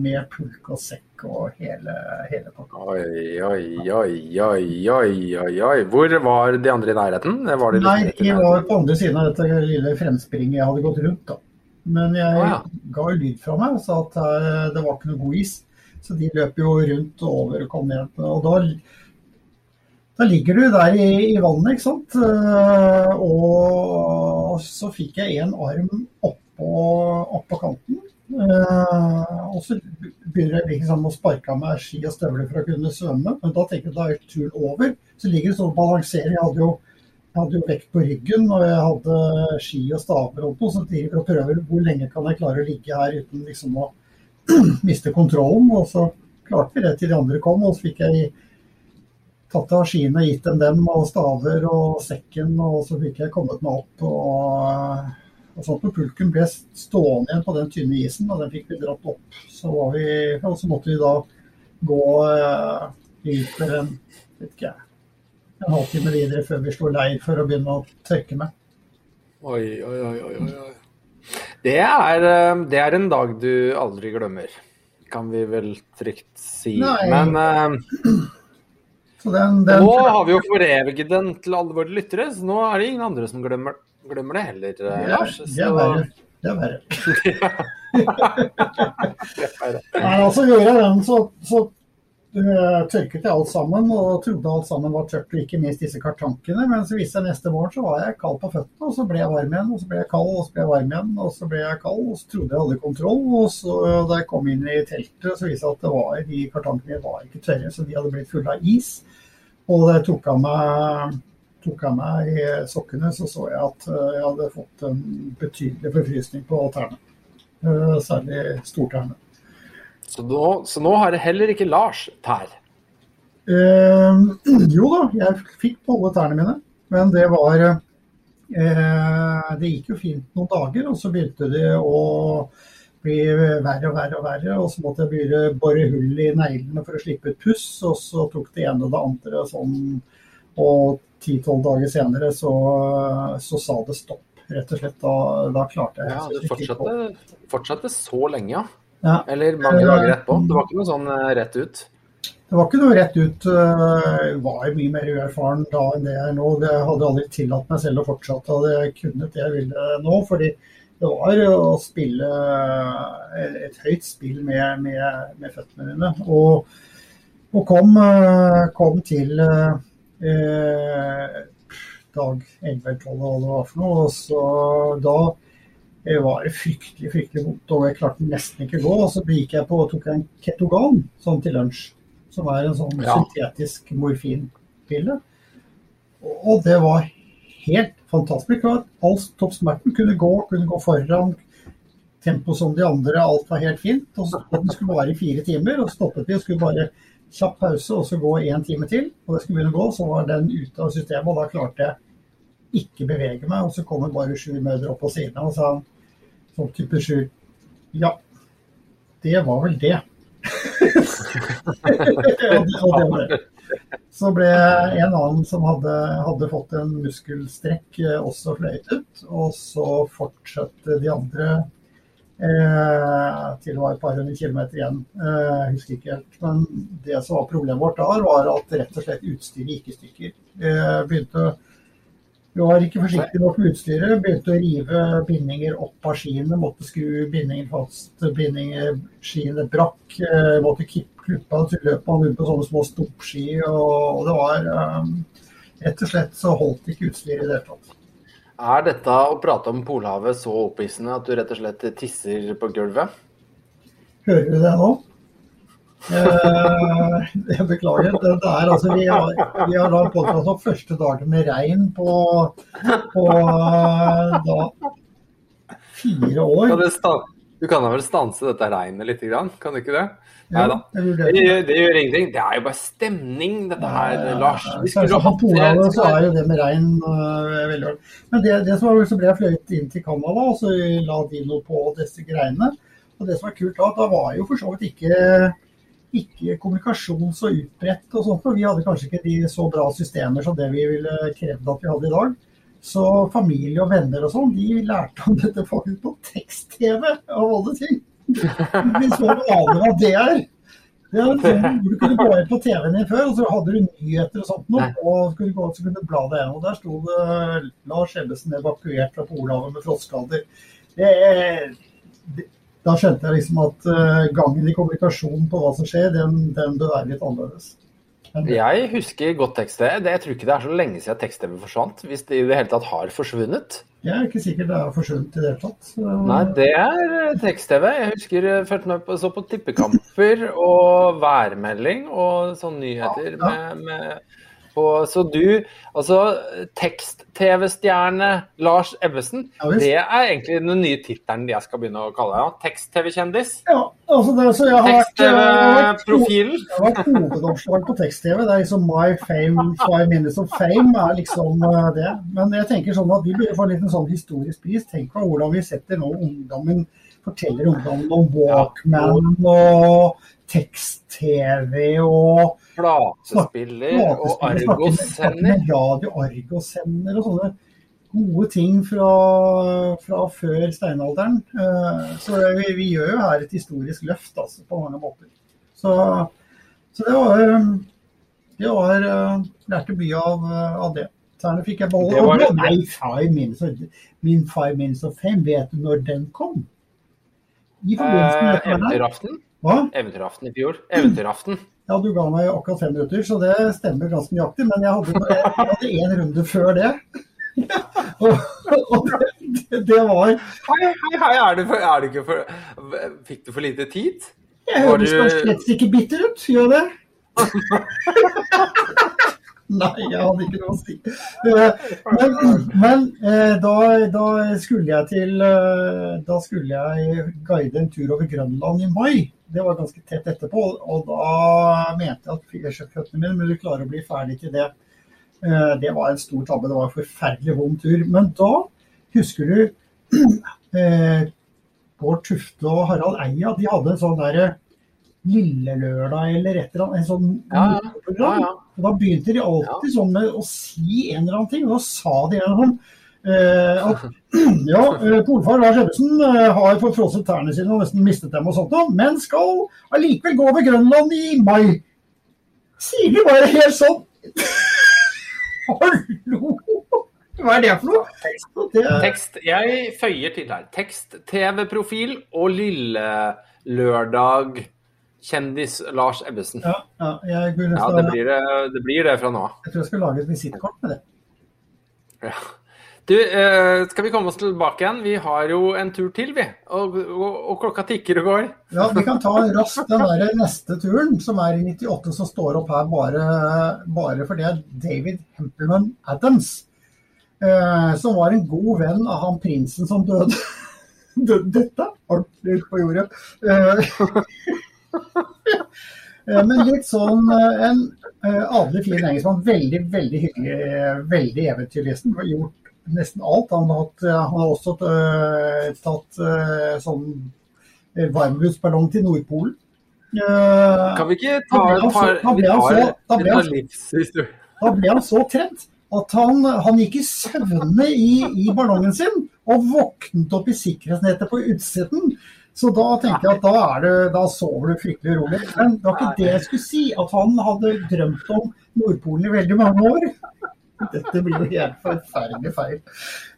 med pulk og sekk og hele, hele pakka. Oi, oi, oi, oi, oi, oi. Hvor var de andre i nærheten? Var de Nei, de var på andre siden av dette lille fremspringet jeg hadde gått rundt. da. Men jeg ah, ja. ga lyd fra meg og sa at uh, det var ikke noe god is. Så de løp jo rundt og over og kom ned. Og da, da ligger du der i, i vannet, ikke sant. Uh, og så fikk jeg en arm oppå, oppå kanten. Uh, og så begynner jeg liksom å sparke av meg ski og støvler for å kunne svømme. Men da tenker jeg da er turen over. Så ligger det sånn og balanserer. Jeg hadde jo, jeg hadde jo vekt på ryggen og jeg hadde ski og staver og. Så jeg prøver hvor lenge kan jeg klare å ligge her uten liksom å miste kontrollen. Og så klarte vi det til de andre kom. Og så fikk jeg tatt av skiene og gitt dem dem, og staver og sekken. Og så fikk jeg kommet meg opp. og... Og så på pulken ble stående igjen på den tynne isen, og den fikk vi dratt opp, så, var vi, og så måtte vi da gå uh, ut for en, ikke, en halvtime videre før vi slo leir for å begynne å tørke med. Oi, oi, oi, oi. Det er, eh, det er en dag du aldri glemmer, kan vi vel trygt si. Nei. Men uh, Så den, den, nå har vi jo foreviget den til alle våre lyttere, så nå er det ingen andre som glemmer, glemmer det heller, eh, er, det er verre. Det er verre. Er. Nei, altså gjør jeg den, så, så uh, tørket jeg alt sammen og trodde alt sammen var tørt, og ikke minst disse kartankene. Men så viste jeg neste morgen så var jeg kald på føttene, og så ble jeg varm igjen. Og så ble jeg kald, og så ble jeg varm igjen, og så ble jeg kald, og så trodde jeg hadde kontroll. Og så da jeg kom inn i teltet, så viste det at det var, de kartankene var ikke tørre, så de hadde blitt fulle av is. Og det tok av meg tok av meg i sokkene, så så jeg at øh, jeg hadde fått en betydelig forfrysning på tærne. Øh, Særlig stortærne. Så, nå, så nå har det heller ikke Lars tær. Eh, jo da, jeg fikk på alle tærne mine, men det var eh, Det gikk jo fint noen dager, og så begynte det å bli verre og verre og verre. Og så måtte jeg begynne bore hull i neglene for å slippe ut puss, og så tok det ene og det andre sånn. Og ti-tolv dager senere så, så sa det stopp, rett og slett. Da, da klarte jeg Ja, det fortsatte, fortsatte så lenge, ja. Ja. Eller mange dager etterpå. Det var ikke noe sånn eh, rett ut. Det var ikke noe rett ut. Jeg var mye mer uerfaren da enn det jeg er nå. Jeg hadde aldri tillatt meg selv å fortsette. Hadde jeg kunnet det jeg ville nå. Fordi det var å spille et, høyt spill med, med, med føttene dine. Og, og kom, kom til eh, dag 11 eller 12 hva det var for noe. Og så da det var det fryktelig fryktelig vondt, og jeg klarte nesten ikke å gå. Og så gikk jeg på, og tok en ketogan sånn til lunsj, som er en sånn Ja. syntetisk morfinpille. Og det var helt fantastisk. All toppsmerten kunne gå, kunne gå foran tempo som de andre, alt var helt fint. Og så Den skulle vare i fire timer, og stoppet vi og skulle bare kjapp pause og så gå én time til. Og det skulle begynne å gå, så var den ute av systemet, og da klarte jeg ikke bevege meg. Og så kommer bare sju mødre opp på siden og sa sånn type sju Ja, det var vel det. og, det var det. Så ble en annen som hadde, hadde fått en muskelstrekk, eh, også fløyet ut. Og så fortsatte de andre til det var et par hundre kilometer igjen. Eh, jeg husker ikke helt. Men det som var problemet vårt da, var at rett og slett utstyret gikk i stykker. Eh, begynte vi var ikke forsiktige nok med utstyret. Begynte å rive bindinger opp av skiene. Måtte skru bindinger fast. Bindinger, skiene brakk. eh, Måtte klippe av til løpet man rundt på sånne små stoppski. Og, det var Rett og slett så holdt ikke utstyret i det hele tatt. Er dette å prate om Polhavet så opphissende at du rett og slett tisser på gulvet? Hører du det nå? Eh, jeg beklager. Det, det er altså, vi har, vi har da påtatt oss første dagen med regn på, på eh, da fire år. Kan det sta- du kan da vel stanse dette regnet litt, kan du ikke det? Nei Ja, da. Det, det gjør ingenting. Det er jo bare stemning, dette her, Lars. Vi skulle på hatt Polhavet så er jo det med regn uh, veldig ålreit. Men det, det som var, så ble jeg fløyet inn til Canada, og så la de noe på disse greiene. Og det som var kult da, da var jo for så vidt ikke, ikke kommunikasjon så utbredt og sånt, for vi hadde kanskje ikke de så bra systemer som det vi ville krevd at vi hadde i dag. Så familie og venner og sånn, de lærte om dette faktisk på tekst-TV, av alle ting. Vi så aner hva det er. Det er sånn, du kunne gå inn på TV-en din før, og så hadde du nyheter og sånt noe. Og kunne du gå så kunne du bla deg gjennom. Og der sto det Lars Ebbesen evakuert fra Polhavet med frostskader. Da skjønte jeg liksom at eh, gangen i kommunikasjonen på hva som skjer, den, den bør være litt annerledes. Jeg husker godt tekst-TV. Jeg tror ikke det er så lenge siden tekst-TV forsvant. Hvis det i det hele tatt har forsvunnet. Jeg er ikke sikker det har forsvunnet i det hele tatt. Nei, det er eh, tekst-TV. Jeg husker jeg fulgte med på, så på tippekamper og værmelding og sånne nyheter Ja, med, med på Så du, altså tekst-TV-stjerne Lars Ebbesen, Ja, det er egentlig den nye tittelen jeg skal begynne å kalle deg. Ja. Tekst-TV-kjendis. Ja, altså det, så jeg har jeg Tekst-TV-profilen. jeg har vært hovedoppslag på tekst-TV. Det er liksom My Fame, Five Minutes of Fame er liksom eh, det. Men jeg tenker sånn at vi burde få en liten sånn historisk pris. Tenk på hvordan vi setter nå ungdommen Forteller ungdommen om Walkman og tekst-TV og Platespiller og argosender. Radio Argos-sender og sånne gode ting fra, fra før steinalderen. Eh, Så vi, vi gjør jo her et historisk løft altså, på mange måter. Så, så det var eh, Det var eh, Lærte mye av, av det. Særlig fikk jeg beholde Det var det- Nei, five minutes, min Five Minutes of Fame, vet du når den kom? I forbindelse med Eh. Eventyraften. Eventyraften i fjor. Eventyraften. Ja, du ga meg akkurat fem minutter, så det stemmer ganske nøyaktig. Men jeg hadde, én runde før det. og, og det, det var Hei, hei, hei. Er du, for, er du ikke for Fikk du for lite tid? Jeg høres du- slett ikke bitter ut, gjør det? Nei, jeg hadde ikke noe å si. Eh, Men, men eh, da, da skulle jeg til eh, Da skulle jeg guide en tur over Grønland i mai. Det var ganske tett etterpå. Og da mente jeg at flyføttene mine ville klare å bli ferdig til det. Det var en stor tabbe. Det var en forferdelig vond tur. Men da husker du Bård Tufte og Harald Eia, de hadde en sånn derre Lille Lørdag eller et eller annet, en sånn Ja, ja. program. Ja, ja. Da begynte de alltid sånn med å si en eller annen ting. Og da sa de en eller annen eh, at ja, eh, polfar Lars Ebbesen eh, har forfrosset tærne sine og nesten mistet dem og sånt, noe, men skal allikevel gå over Grønland i mai. Sier de bare helt sånn Hallo! Hva er det for noe? Det, Tekst, jeg føyer til her. Tekst, TV-profil og Lille Lørdag kjendis Lars Ebbesen. ja, ja, Ja, det blir det, det blir det fra nå av. jeg tror jeg skal lage et visittkort med det. Ja. Du, eh, skal vi komme oss tilbake igjen? Vi har jo en tur til, vi. Og, og, og klokka tikker og går. Ja, Vi kan ta raskt den der neste turen, som er i 98, som står opp her bare, bare for det David Hempelman Adams. Eh, som var en god venn av han prinsen som døde. Dette er ordentlig på jordet. Eh, men litt sånn eh, en eh, adelig fin engelskmann. Veldig, veldig hyggelig. Veldig eventyrlysten. Har Gjort nesten alt. Han har, hatt, han har også tatt sånn varmluftballong til Nordpolen. Kan vi ikke ta et par da ble han så- så trent at han, han gikk i søvne i, i ballongen sin og våknet opp i sikkerhetsnettet på utsiden. Så da tenker jeg at da, er det, da sover du fryktelig rolig. Men det var ikke det jeg skulle si, at han hadde drømt om Nordpolen i veldig mange år. Dette blir jo helt forferdelig feil.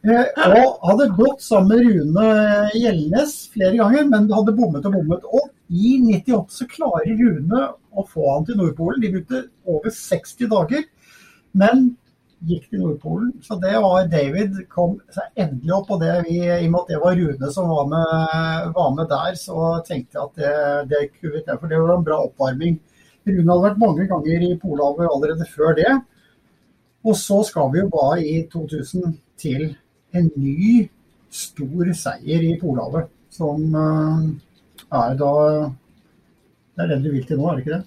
Eh, og hadde gått sammen med Rune Gjellnes flere ganger, men hadde bommet og bommet. Og i 98 så klarer Rune å få han til Nordpolen. De brukte over 60 dager, men gikk til Nordpolen. Så det var David kom seg endelig opp, og det vi, i og med at det var Rune som var med, var med der, så tenkte jeg at det, det kuvet jeg. for det var en bra oppvarming. Rune hadde vært mange ganger i Polhavet allerede før det. Og så skal vi jo bare i 2000 til en ny stor seier i Polhavet, som eh, er da Det er den du vil til nå, er det ikke det?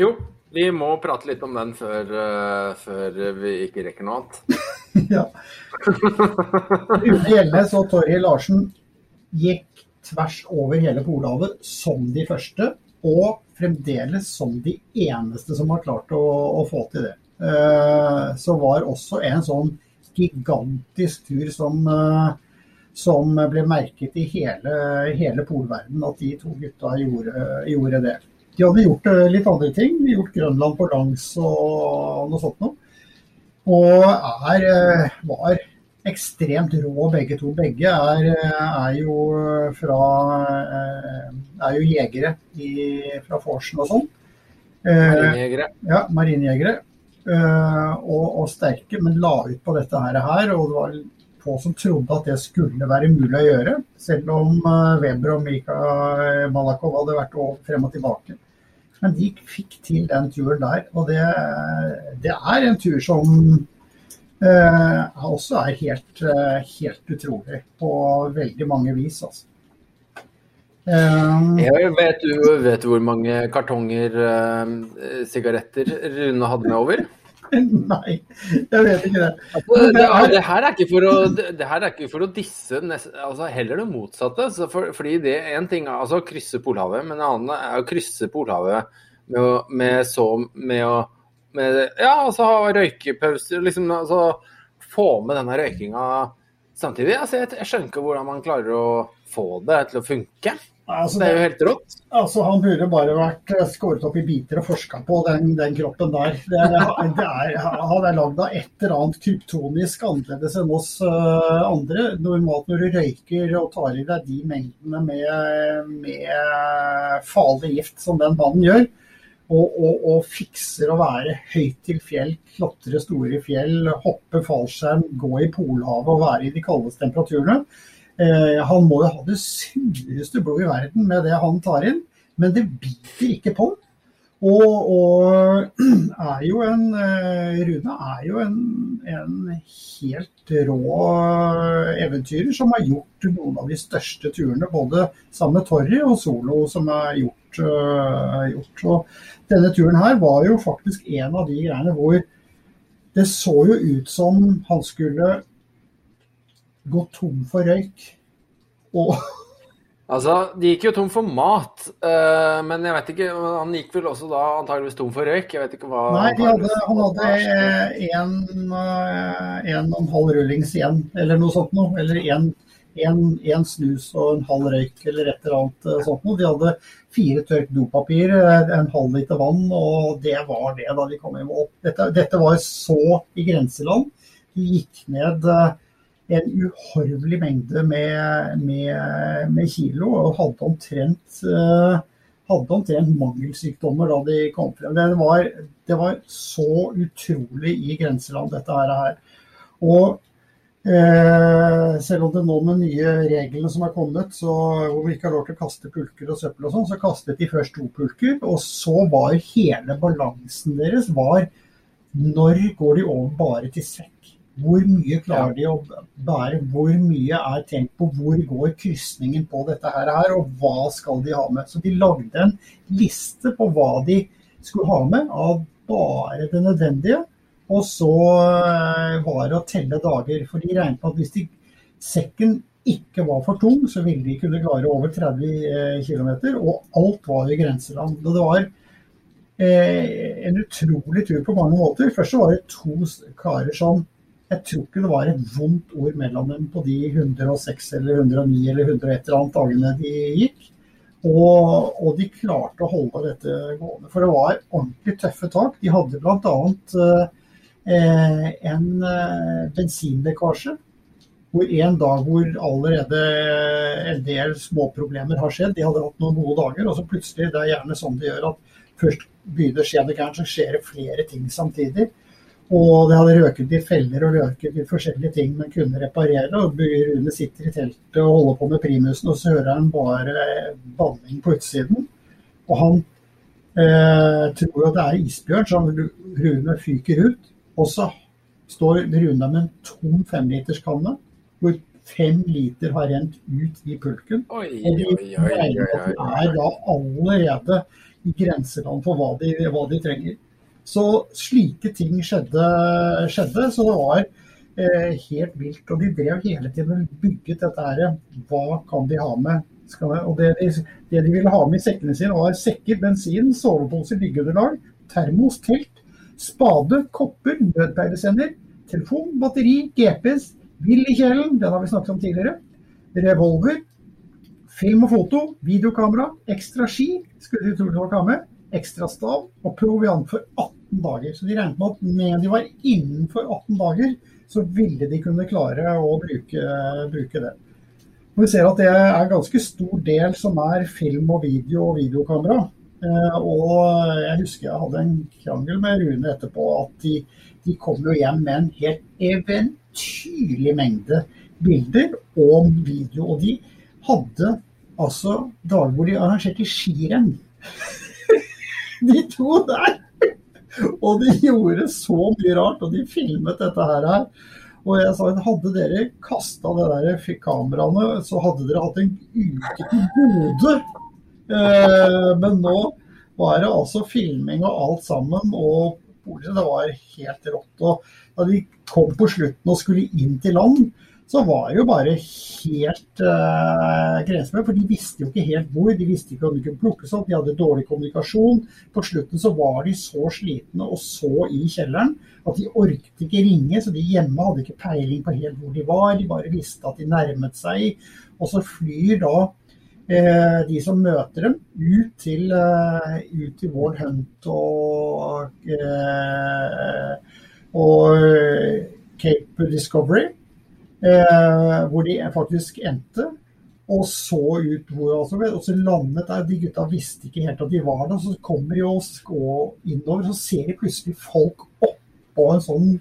Jo, vi må prate litt om den før, uh, før vi ikke rekker noe annet. ja. Rune Gjelnes og Torje Larsen gikk tvers over hele Polhavet som de første, og fremdeles som de eneste som har klart å, å få til det. Uh, så var også en sånn gigantisk tur som, uh, som ble merket i hele, hele polverden, at de to gutta gjorde, gjorde det. De hadde gjort eh, litt andre ting, gjort Grønland på langs og noe sånt noe. Og er, eh, var ekstremt rå begge to. Begge er, eh, er jo fra er jo jegere i, fra Forsen og sånn. Marinejegere. ja, marinejegere. Og, og sterke, men la ut på dette her, og det var få som trodde at det skulle være mulig å gjøre. Selv om eh, Weber og Mika Malakov hadde vært frem og tilbake. Men de fikk til den turen der. Og det, det er en tur som eh, også er helt, eh, helt utrolig på veldig mange vis. altså. Um, Jeg vet, du, vet du hvor mange kartonger eh, sigaretter Rune hadde med over? Nei, jeg vet ikke det. Altså, det, er, det, her er ikke for å, det her er ikke for å disse, nest, altså heller det motsatte. For, fordi det er en ting altså å krysse Polhavet, men en annen er å krysse Polhavet med, å, med så med å med, Ja, altså ha røykepauser, liksom. Altså få med denne røykinga samtidig. Altså, jeg, jeg skjønner ikke hvordan man klarer å få det til å funke. Altså, det er jo helt rått. Altså, Han burde bare vært eh, skåret opp i biter og forska på den, den, kroppen der. Det er, det er, han er lagd av et eller annet kryptonisk annerledes enn oss uh, andre. Normalt når du røyker og tar i deg de mengdene med, med farlig gift som den mannen gjør, og, og, og, fikser å være høyt til fjell, klatre store fjell, hoppe fallskjerm, gå i Polhavet og være i de kaldeste temperaturene, Eh, han må jo ha det sureste blod i verden med det han tar inn, men det biter ikke på. Og, og er jo en eh, Rune er jo en, en, helt rå eventyrer som har gjort noen av de største turene, både sammen med Torry og solo, som er gjort. Uh, gjort. Og denne turen her var jo faktisk en av de greiene hvor det så jo ut som han skulle gå tom for røyk. Og Altså, De gikk jo tom for mat, uh, men jeg vet ikke, han gikk vel også da antageligvis tom for røyk? jeg vet ikke hva... Nei, hadde, han hadde en, eh, en og en halv rullings igjen, eller noe sånt noe. Eller en, en, en, snus og en halv røyk, eller et eller annet eh, sånt noe. De hadde fire tørk dopapir, en halv liter vann, og det var det da de kom hjem. Dette, dette var så i grenseland. De gikk ned en uhorvelig mengde med, med, med, kilo og hadde omtrent, uh, hadde omtrent mangelsykdommer da de kom frem. Det var, det var så utrolig i grenseland, dette her. Og Eh, selv om det nå med nye reglene som er kommet, så, hvor vi ikke har lov til å kaste pulker og søppel og sånn, så kastet de først to pulker. Og så var hele balansen deres var når går de over bare til sekk? Hvor mye klarer de å bære? Hvor mye er tenkt på? Hvor går krysningen på dette her, og hva skal de ha med? Så de lagde en liste på hva de skulle ha med av bare det nødvendige. Og så eh, var det å telle dager. For de regnet med at hvis de, sekken ikke var for tung, så ville de kunne klare over 30 eh, km. Og alt var i grenseland. Og det var eh, en utrolig tur på mange måter. Først så var det to karer som jeg tror ikke det var et vondt ord mellom dem på de 106 eller 109 eller 101 eller annet dagene de gikk. Og, og, de klarte å holde dette gående. For det var ordentlig tøffe tak. De hadde bl.a. Eh, en eh, bensinlekkasje. Hvor en dag hvor allerede en del småproblemer har skjedd. De hadde hatt noen gode dager, og så plutselig, det er gjerne sånn det gjør at først begynner det å skje det gærent, så skjer det flere ting samtidig. Og det hadde røket i feller og røket i forskjellige ting man kunne reparere. og Rune sitter i teltet og holder på med primusen, og så hører han bare banning på utsiden. Og han eh, tror at det er isbjørn, så Rune fyker ut. Og så står Rune med en tom femliterskanne hvor fem liter har rent ut i pulken. Oi, og de er da allerede i grenseland for hva de, hva de trenger. Så slike ting skjedde. skjedde så det var eh, helt vilt. Og de drev hele tiden og bygget dette her. Hva kan de ha med? og det de, det de, ville ha med i sekkene sine, var sekker, bensin, sovepose, byggeunderlag, termos, telt, spade, kopper, nødpeilesender, telefon, batteri, GPS, vill i kjelen, den har vi snakket om tidligere, revolver, film og foto, videokamera, ekstra ski, skulle de trolig ha med, ekstra stav og proviant for 18 dager. Så de regnet med at med de var innenfor 18 dager, så ville de kunne klare å bruke, bruke det. Og vi ser at det er en ganske stor del som er film og video og videokamera. Eh, og jeg husker jeg hadde en krangel med Rune etterpå at de, de kom jo hjem med en helt eventyrlig mengde bilder og video. Og de hadde altså dager hvor de arrangerte skirenn. de to der. Og de gjorde så mye rart, og de filmet dette her. Og jeg sa at hadde dere kasta det der kameraene, så hadde dere hatt en uke til gode. Eh, men nå var det altså filming og alt sammen, og det var helt rått. Og da de kom på slutten og skulle inn til land, så var det jo bare helt uh, grensområdet. For de visste jo ikke helt hvor. De visste ikke om de kunne plukkes opp. De hadde dårlig kommunikasjon. På slutten så var de så slitne og så i kjelleren at de orket ikke ringe. Så de hjemme hadde ikke peiling på helt hvor de var. De bare visste at de nærmet seg. Og så flyr da uh, de som møter dem, ut til, uh, ut til Ward Hunt og, eh, og eh, Cape Discovery. Eh, hvor de faktisk endte. Og så ut hvor altså, og så landet der. De gutta visste ikke helt at de var der. Så kommer de og innover, så ser de plutselig folk oppå en sånn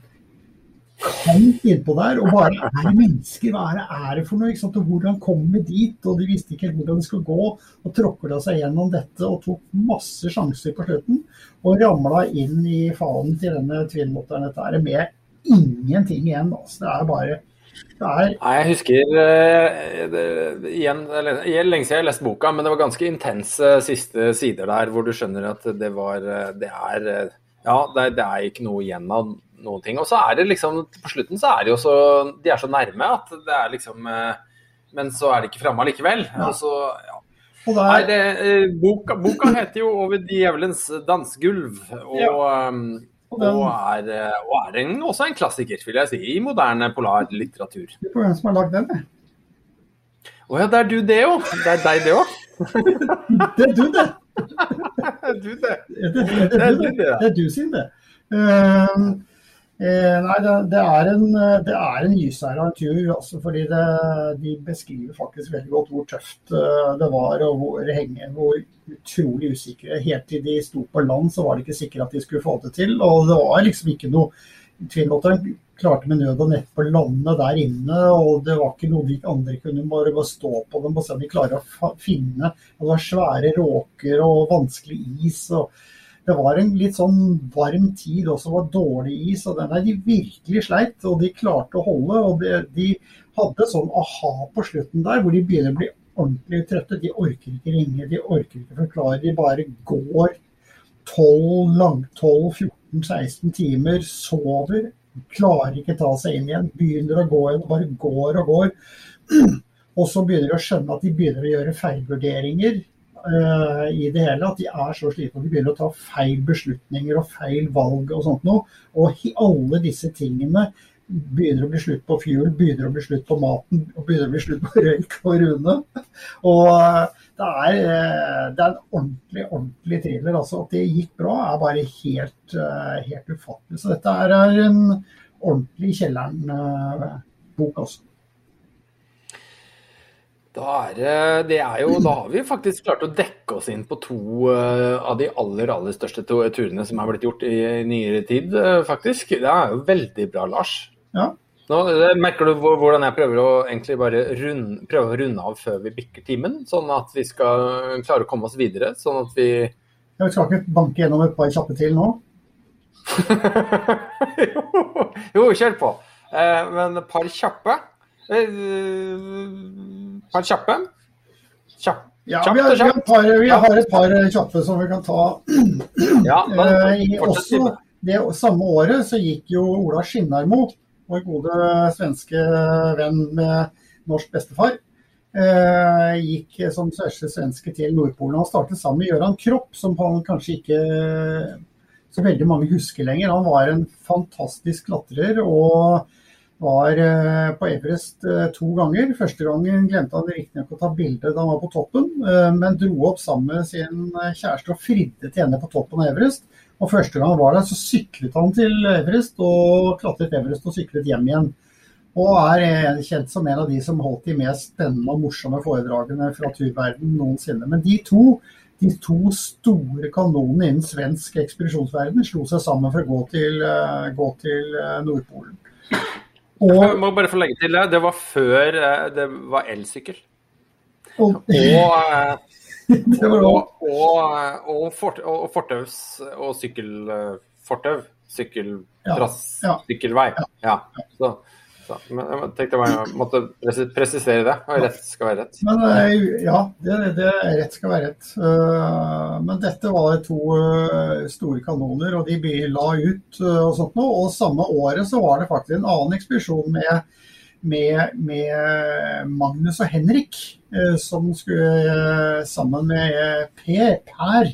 kant innpå der. Og bare er det mennesker? Hva er det, er det for noe? Ikke sant? Og hvordan kommer vi dit? Og de visste ikke helt hvordan de skulle gå. Og tråkla seg gjennom dette og tok masse sjanser på slutten. Og ramla inn i fanen til denne twin-motoren. Dette er med ingenting igjen. Altså. Det er bare det er Nei, jeg husker uh, det, igjen, eller, lenge siden jeg har lest boka, men det var ganske intense siste sider der hvor du skjønner at det var eh, Det er eh, Ja, det, det er ikke noe igjen av noen ting. Og så er det liksom På slutten så er det jo så De er så nærme at det er liksom uh, Men så er de ikke framme likevel. Ja. Og så, ja. og der... Nei, det, uh, boka, boka heter jo 'Over djevelens dansegulv'. Og, um, Og den- og er, eh, og er en, også en klassiker, vil jeg si, i moderne polarlitteratur. Lurer på hvem som har lagd den. jeg. Å ja, det er du det òg. Det er deg det òg. Det er du, det. Du det. Det, det, det, det, det, det er du sin, det. Eh, eh, nei, det, er en, det er en gysere tur. Altså, fordi det, de beskriver faktisk veldig godt hvor tøft eh, det var, og hvor, henge, hvor utrolig usikre. Helt til de sto på land, så var det ikke sikkert at de skulle få det til. Og det var liksom ikke noe Twin-Otteren klarte med nød og nett på landet der inne, og det var ikke noe de andre kunne bare, bare stå på dem og se om de klarer å finne. Og det var svære råker og vanskelig is. og det var en litt sånn varm tid også, var dårlig is. og den der De virkelig sleit, og de klarte å holde. og De, de hadde sånn aha på slutten der, hvor de begynner å bli ordentlig trøtte. De orker ikke ringe, de orker ikke forklare. De bare går 12, lang, 12-14-16 timer, sover, klarer ikke ta seg inn igjen. Begynner å gå igjen, bare går og går. Og så begynner de å skjønne at de begynner å gjøre feilvurderinger eh, i det hele. At de er så slitne. De begynner å ta feil beslutninger og feil valg og sånt noe. Og alle disse tingene begynner å bli slutt på fuel, begynner å bli slutt på maten og begynner å bli slutt på røyk og Rune. Og eh, det er, eh, det er en ordentlig, ordentlig thriller. Altså, at det gikk bra, er bare helt, helt ufattelig. Så dette er en ordentlig Kjelleren-bok, altså. Da er det, er jo, da har vi faktisk klart å dekke oss inn på to eh, av de aller aller største turene som er blitt gjort i nyere tid, eh, faktisk. Det er jo veldig bra, Lars. Ja. Nå, eh, merker du hvordan jeg prøver å egentlig bare runde, prøve å runde av før vi bikker timen? Sånn at vi skal klare å komme oss videre. Sånn at vi Jeg skal ikke banke gjennom et par kjappe til nå. jo, jo, kjør på. Eh, men et par kjappe. Eh, par kjappe. Kjapp. Ja, vi har, og vi, har et par, vi har et par kjappe som vi kan ta. Ja, men, Eh, også det samme året så gikk jo Ola Skinnarmo, vår gode svenske venn med norsk bestefar, eh, gikk som største svenske til Nordpolen. Han startet sammen med Gøran Kropp, som han kanskje ikke så veldig mange husker lenger. Han var en fantastisk klatrer og var eh, på Everest eh, to ganger. Første gangen glemte han riktignok å ta bilde da han var på toppen, eh, men dro opp sammen med sin kjæreste og fridde til henne på toppen av Everest. Og første gang han var der, så syklet han til Everest og klatret Everest og syklet hjem igjen. Og er kjent som en av de som holdt de mest spennende og morsomme foredragene fra turverden noensinne. Men de to, de to store kanonene innen svensk ekspedisjonsverden slo seg sammen for å gå til, gå til eh, Nordpolen. Jeg må bare få legge til det. Det var før eh, det var elsykkel. og, Og, eh, Og, og, og, og fortaus og sykkelfortau. Sykkeltrass, sykkelvei. Ja. Så, men jeg tenkte bare jeg måtte presisere det. Og rett skal være rett. Men eh, ja, det, det rett skal være rett. Eh, Men dette var to eh, store kanoner, og de la ut og sånt noe. Og samme året så var det faktisk en annen ekspedisjon med, med, med Magnus og Henrik, som skulle sammen med Per, Per,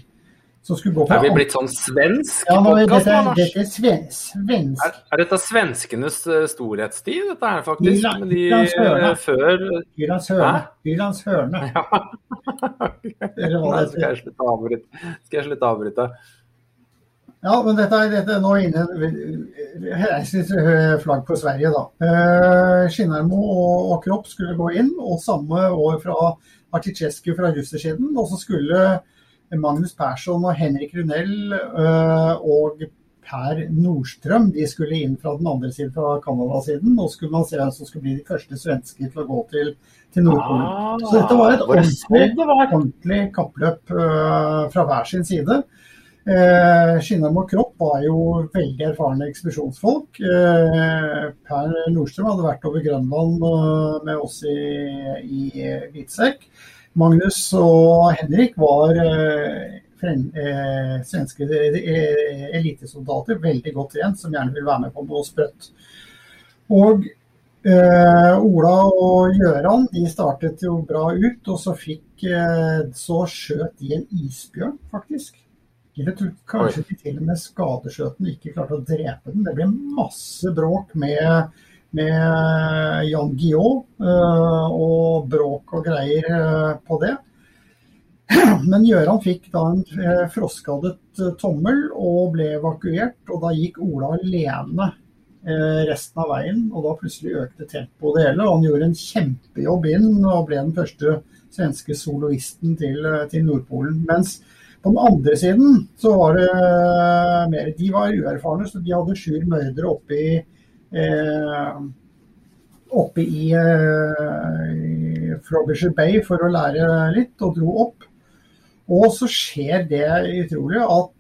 som skulle gå på Er vi blitt sånn svensk ja, nå, podcast, dette, dette er sven- svensk. Er, er dette svenskenes eh, storhetstid, dette her faktisk? Irland- Men de eh, før Bylands hørne. Hæ? Bylands hørne. Eller Nei, skal jeg slutte å avbryte? Skal jeg slutte å avbryte? Ja, men dette er, dette nå inne reiseflagg på Sverige, da. Eh, Skinnarmo og, og Kropp skulle gå inn, og samme år fra Articescu fra russersiden. Og så skulle Magnus Persson og Henrik Runell eh, og Per Nordstrøm de skulle inn fra den andre siden, fra Canada-siden. Nå skulle man se hvem som skulle bli de første svensker til å gå til, til Nordpolen. Så dette var et Ah, ordentlig, det var? ordentlig kappløp uh, fra hver sin side. Eh, Skinnarm og Kropp var jo veldig erfarne ekspedisjonsfolk. Eh, per Nordstrøm hadde vært over Grønland med oss i, i Hvitserk. Magnus og Henrik var eh, eh, svenske eh, elitesoldater, veldig godt trent, som gjerne vil være med på noe sprøtt. Og Eh, Ola og Gjøran de startet jo bra ut, og så fikk eh, så skjøt de en isbjørn, faktisk. Jeg tror, kanskje de til og med skadeskjøt den, ikke klarte å drepe den. Det ble masse bråk med, med Jan Guillaud, eh, og bråk og greier eh, på det. Men Gjøran fikk da en froskadet eh, tommel og ble evakuert, og da gikk Ola alene eh, resten av veien, og da plutselig økte tempoet det hele. og Han gjorde en kjempejobb inn og ble den første svenske soloisten til, eh, til Nordpolen. Mens på den andre siden så var det eh, mer De var uerfarne, så de hadde Sjur Mørdre oppe i eh, oppe i, eh, i Frobisher Bay for å lære litt, og dro opp. Og så skjer det utrolig at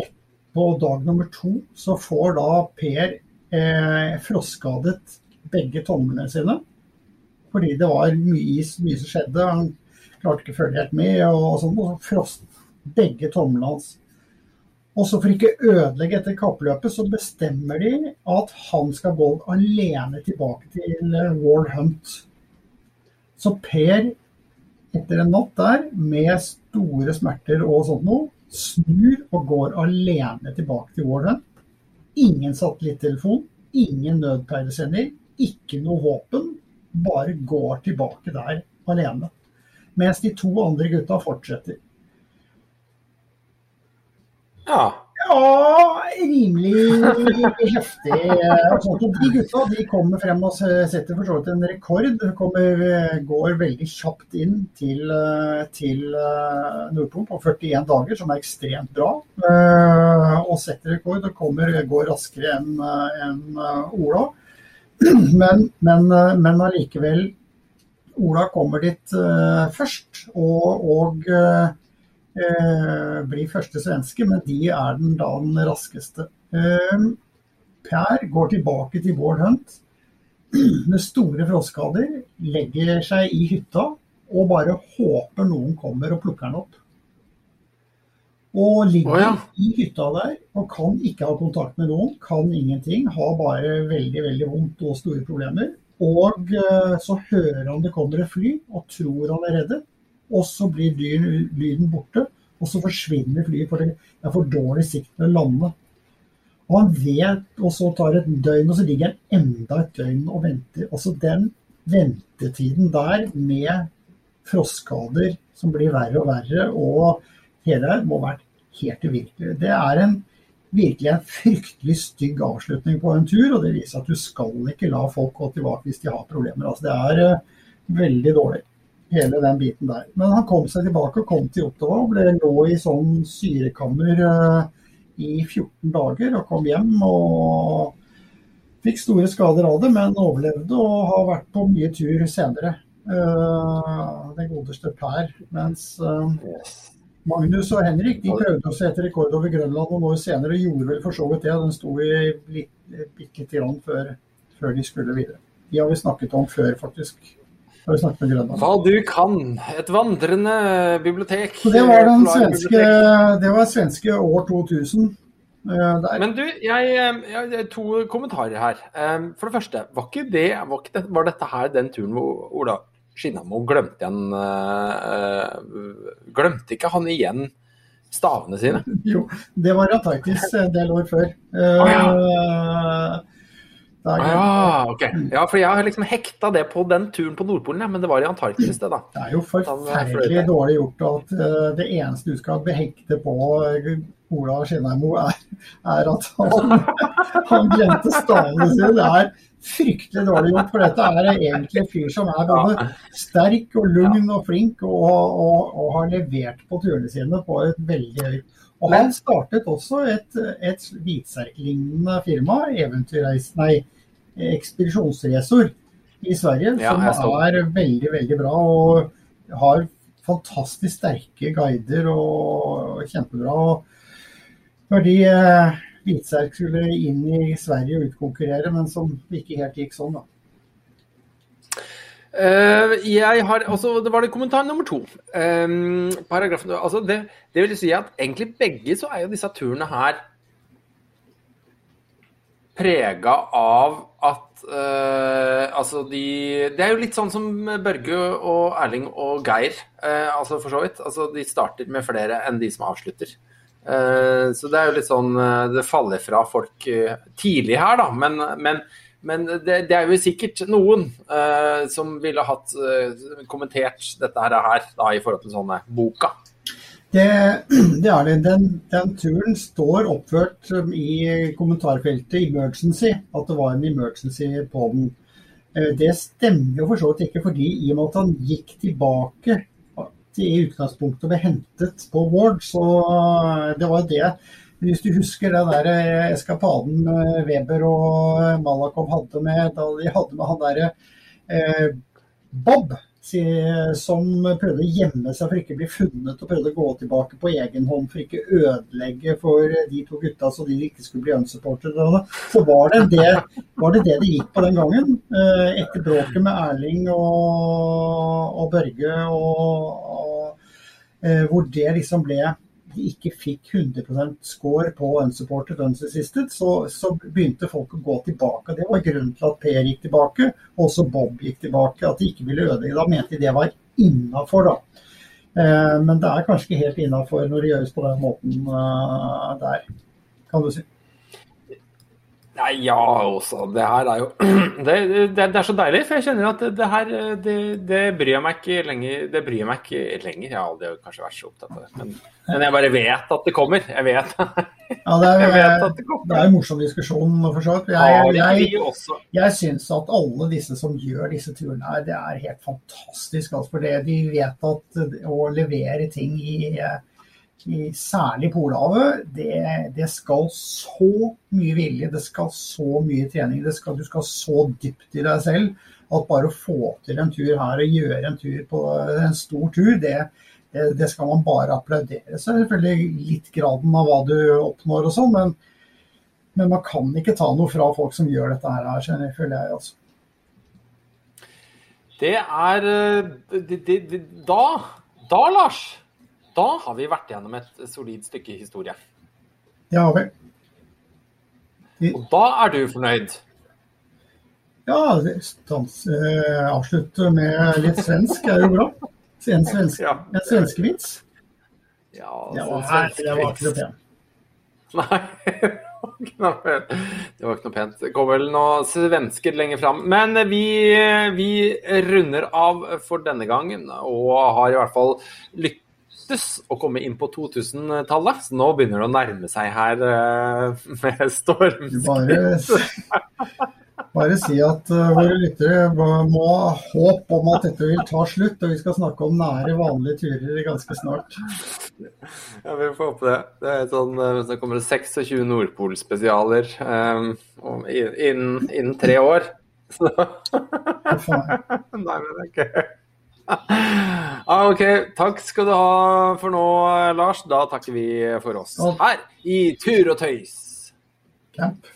et, på dag nummer to så får da Per eh, frostskadet begge tomlene sine. Fordi det var mye mye som skjedde. Han klarte ikke å følge helt med. Og sånn, og så frost begge tomlene hans. Og så for ikke ødelegge etter kappløpet, så bestemmer de at han skal gå alene tilbake til eh, Wall Hunt. Så Per, etter en natt der, med store smerter og sånt noe, snur og går alene tilbake til Wall Hunt. Ingen satellittelefon, ingen nødpeilesender, ikke noe våpen. Bare går tilbake der alene. Mens de to andre gutta fortsetter. Ja. Ja, rimelig heftig. de gutta de kommer frem og setter for så vidt en rekord. Kommer, går veldig kjapt inn til, til Nordpolen på 41 dager, som er ekstremt bra. Eh, Og setter rekord og kommer, går raskere enn en Ola. Men, men, men allikevel Ola kommer dit eh, først, og, og eh, eh, blir første svenske, men de er den da den raskeste. Eh, Per går tilbake til Bård Hunt med store frostskader, legger seg i hytta og bare håper noen kommer og plukker den opp. Og ligger oh, ja. i hytta der og kan ikke ha kontakt med noen, kan ingenting, har bare veldig, veldig vondt og store problemer. Og eh, så hører han det kommer et fly og tror han er reddet, og så blir lyden, borte. Og så forsvinner flyet, fordi det er for dårlig sikt til å lande. Og han vet, og så tar et døgn, og så ligger han enda et døgn og venter. Altså den ventetiden der med frostskader som blir verre og verre, og hele her må ha vært helt uvirkelig. Det er en virkelig en fryktelig stygg avslutning på en tur, og det viser at du skal ikke la folk gå tilbake hvis de har problemer. Altså, det er eh, veldig dårlig, hele den biten der. Men han kom seg tilbake og kom til Ottawa og ble lå i sånn syrekammer eh, i 14 dager og kom hjem og fikk store skader av det, men overlevde og har vært på mye tur senere. Uh, den godeste Per. Mens uh, Magnus og Henrik de prøvde å sette rekord over Grønland noen år senere, og gjorde vel for så vidt det. Den sto i bitte i grann før, før, de skulle videre. De har vi snakket om før, faktisk. Hva du kan. Et vandrende bibliotek. Så det var den svenske, det var svenske år 2000. Der. Men du, jeg, jeg, to kommentarer her. For det første, var, ikke det, var, ikke det, var dette her den turen hvor Ola Skinnamo glemte igjen uh, Glemte ikke han igjen stavene sine? Jo, det var Antarktis en del år før. Oh, ja. Ah, ja. Ja, for jeg har liksom hekta det på den turen på Nordpolen, ja, men det var i Antarktis, det, da. Det er jo forferdelig dårlig gjort at uh, det eneste du skal behekte på Ola Skinnheimo, er, er, at han, han glemte stavene sine. Det er fryktelig dårlig gjort, for dette er egentlig en fyr som er både sterk og lugn og flink, og, og, og har levert på turene sine på et veldig høyt og han startet også et, et hvitserklignende firma, eventyrreis, nei, ekspedisjonsresor i Sverige, ja, som er veldig, veldig bra. Og har fantastisk sterke guider og kjempebra. Når de eh, Hvitserk skulle inn i Sverige og utkonkurrere, men som ikke helt gikk sånn, da. Uh, jeg har, altså, det var det kommentar nummer to. Um, paragrafen, altså det, det, vil si at egentlig begge så er jo disse turene her prega av at uh, Altså de Det er jo litt sånn som Børge og Erling og Geir, uh, altså for så vidt. Altså de starter med flere enn de som avslutter. så det er jo litt sånn Det faller fra folk tidlig her, da. Men, men men det, det, er jo sikkert noen uh, som ville hatt uh, kommentert dette her, her da, i forhold til sånne boka. Det, det er det. Den, den, turen står oppført um, i kommentarfeltet 'emergency', at det var en emergency på den. Uh, det stemmer jo for så vidt ikke, fordi i og med at han gikk tilbake til i utgangspunktet ble hentet på Ward, så det var det hvis du husker den der eh, eskapaden Weber og Malakov hadde med da de hadde med han derre eh, Bob, som prøvde å gjemme seg for ikke å bli funnet, og prøvde å gå tilbake på egen hånd for ikke ødelegge for de to gutta så de ikke skulle bli unsupportere. Så var det, det var det det det gikk på den gangen. Eh, etter bråket med Erling og, og Børge, og, og, hvor det liksom ble de ikke fikk 100% score på unsupported unsassisted, så, så, begynte folk å gå tilbake. Det var grunnen til at Per gikk tilbake, og også Bob gikk tilbake. At de ikke ville ødelegge. Da mente de det var innafor, da. Eh, men det er kanskje ikke helt innafor når det gjøres på den måten eh, der, kan du si. Nei, ja, også. Det her er jo det, det, det, er så deilig, for jeg kjenner at det, her det, det, bryr meg ikke lenger. Det bryr meg ikke lenger. Jeg har aldri kanskje vært så opptatt av det. Men, men jeg bare vet at det kommer. Jeg vet, ja, det er, jeg vet at det kommer. Det er en morsom diskusjon, for så vidt. Jeg, jeg, jeg, jeg syns at alle disse som gjør disse turene her, det er helt fantastisk. Altså, for det de vet at å levere ting i i særlig Polhavet, det, det, skal så mye vilje, det skal så mye trening. Skal, du skal så dypt i deg selv at bare å få til en tur her og gjøre en tur på en stor tur, det, det, det skal man bare applaudere. Så er det selvfølgelig litt graden av hva du oppnår og sånn, men, men, man kan ikke ta noe fra folk som gjør dette her, føler jeg. altså. Det er eh, Da, da Lars da har vi vært gjennom et solid stykke historie. Har vi. vi... Og da er du fornøyd? Ja, stans, eh, avslutte med litt svensk er jo bra. En, svensk, ja. en svenskevits. Ja, var, det var ikke noe pent. Nei. Det var ikke noe pent. Det går vel noen svensker lenger fram. Men vi, vi runder av for denne gangen, og har i hvert fall lykke lyktes å komme inn på 2000-tallet. Så nå begynner det å nærme seg her uh, med stormskritt. Bare, bare si at uh, våre lyttere må ha håp om at dette vil ta slutt, og vi skal snakke om nære, vanlige turer ganske snart. Ja, vi får håpe det. Det er sånn, uh, så kommer det 26 Nordpol-spesialer um, innen, innen tre år. Så. Nei, men det er ikke ah, OK. Takk skal du ha for nå, Lars. Da takker vi for oss her i Tur og tøys. Camp.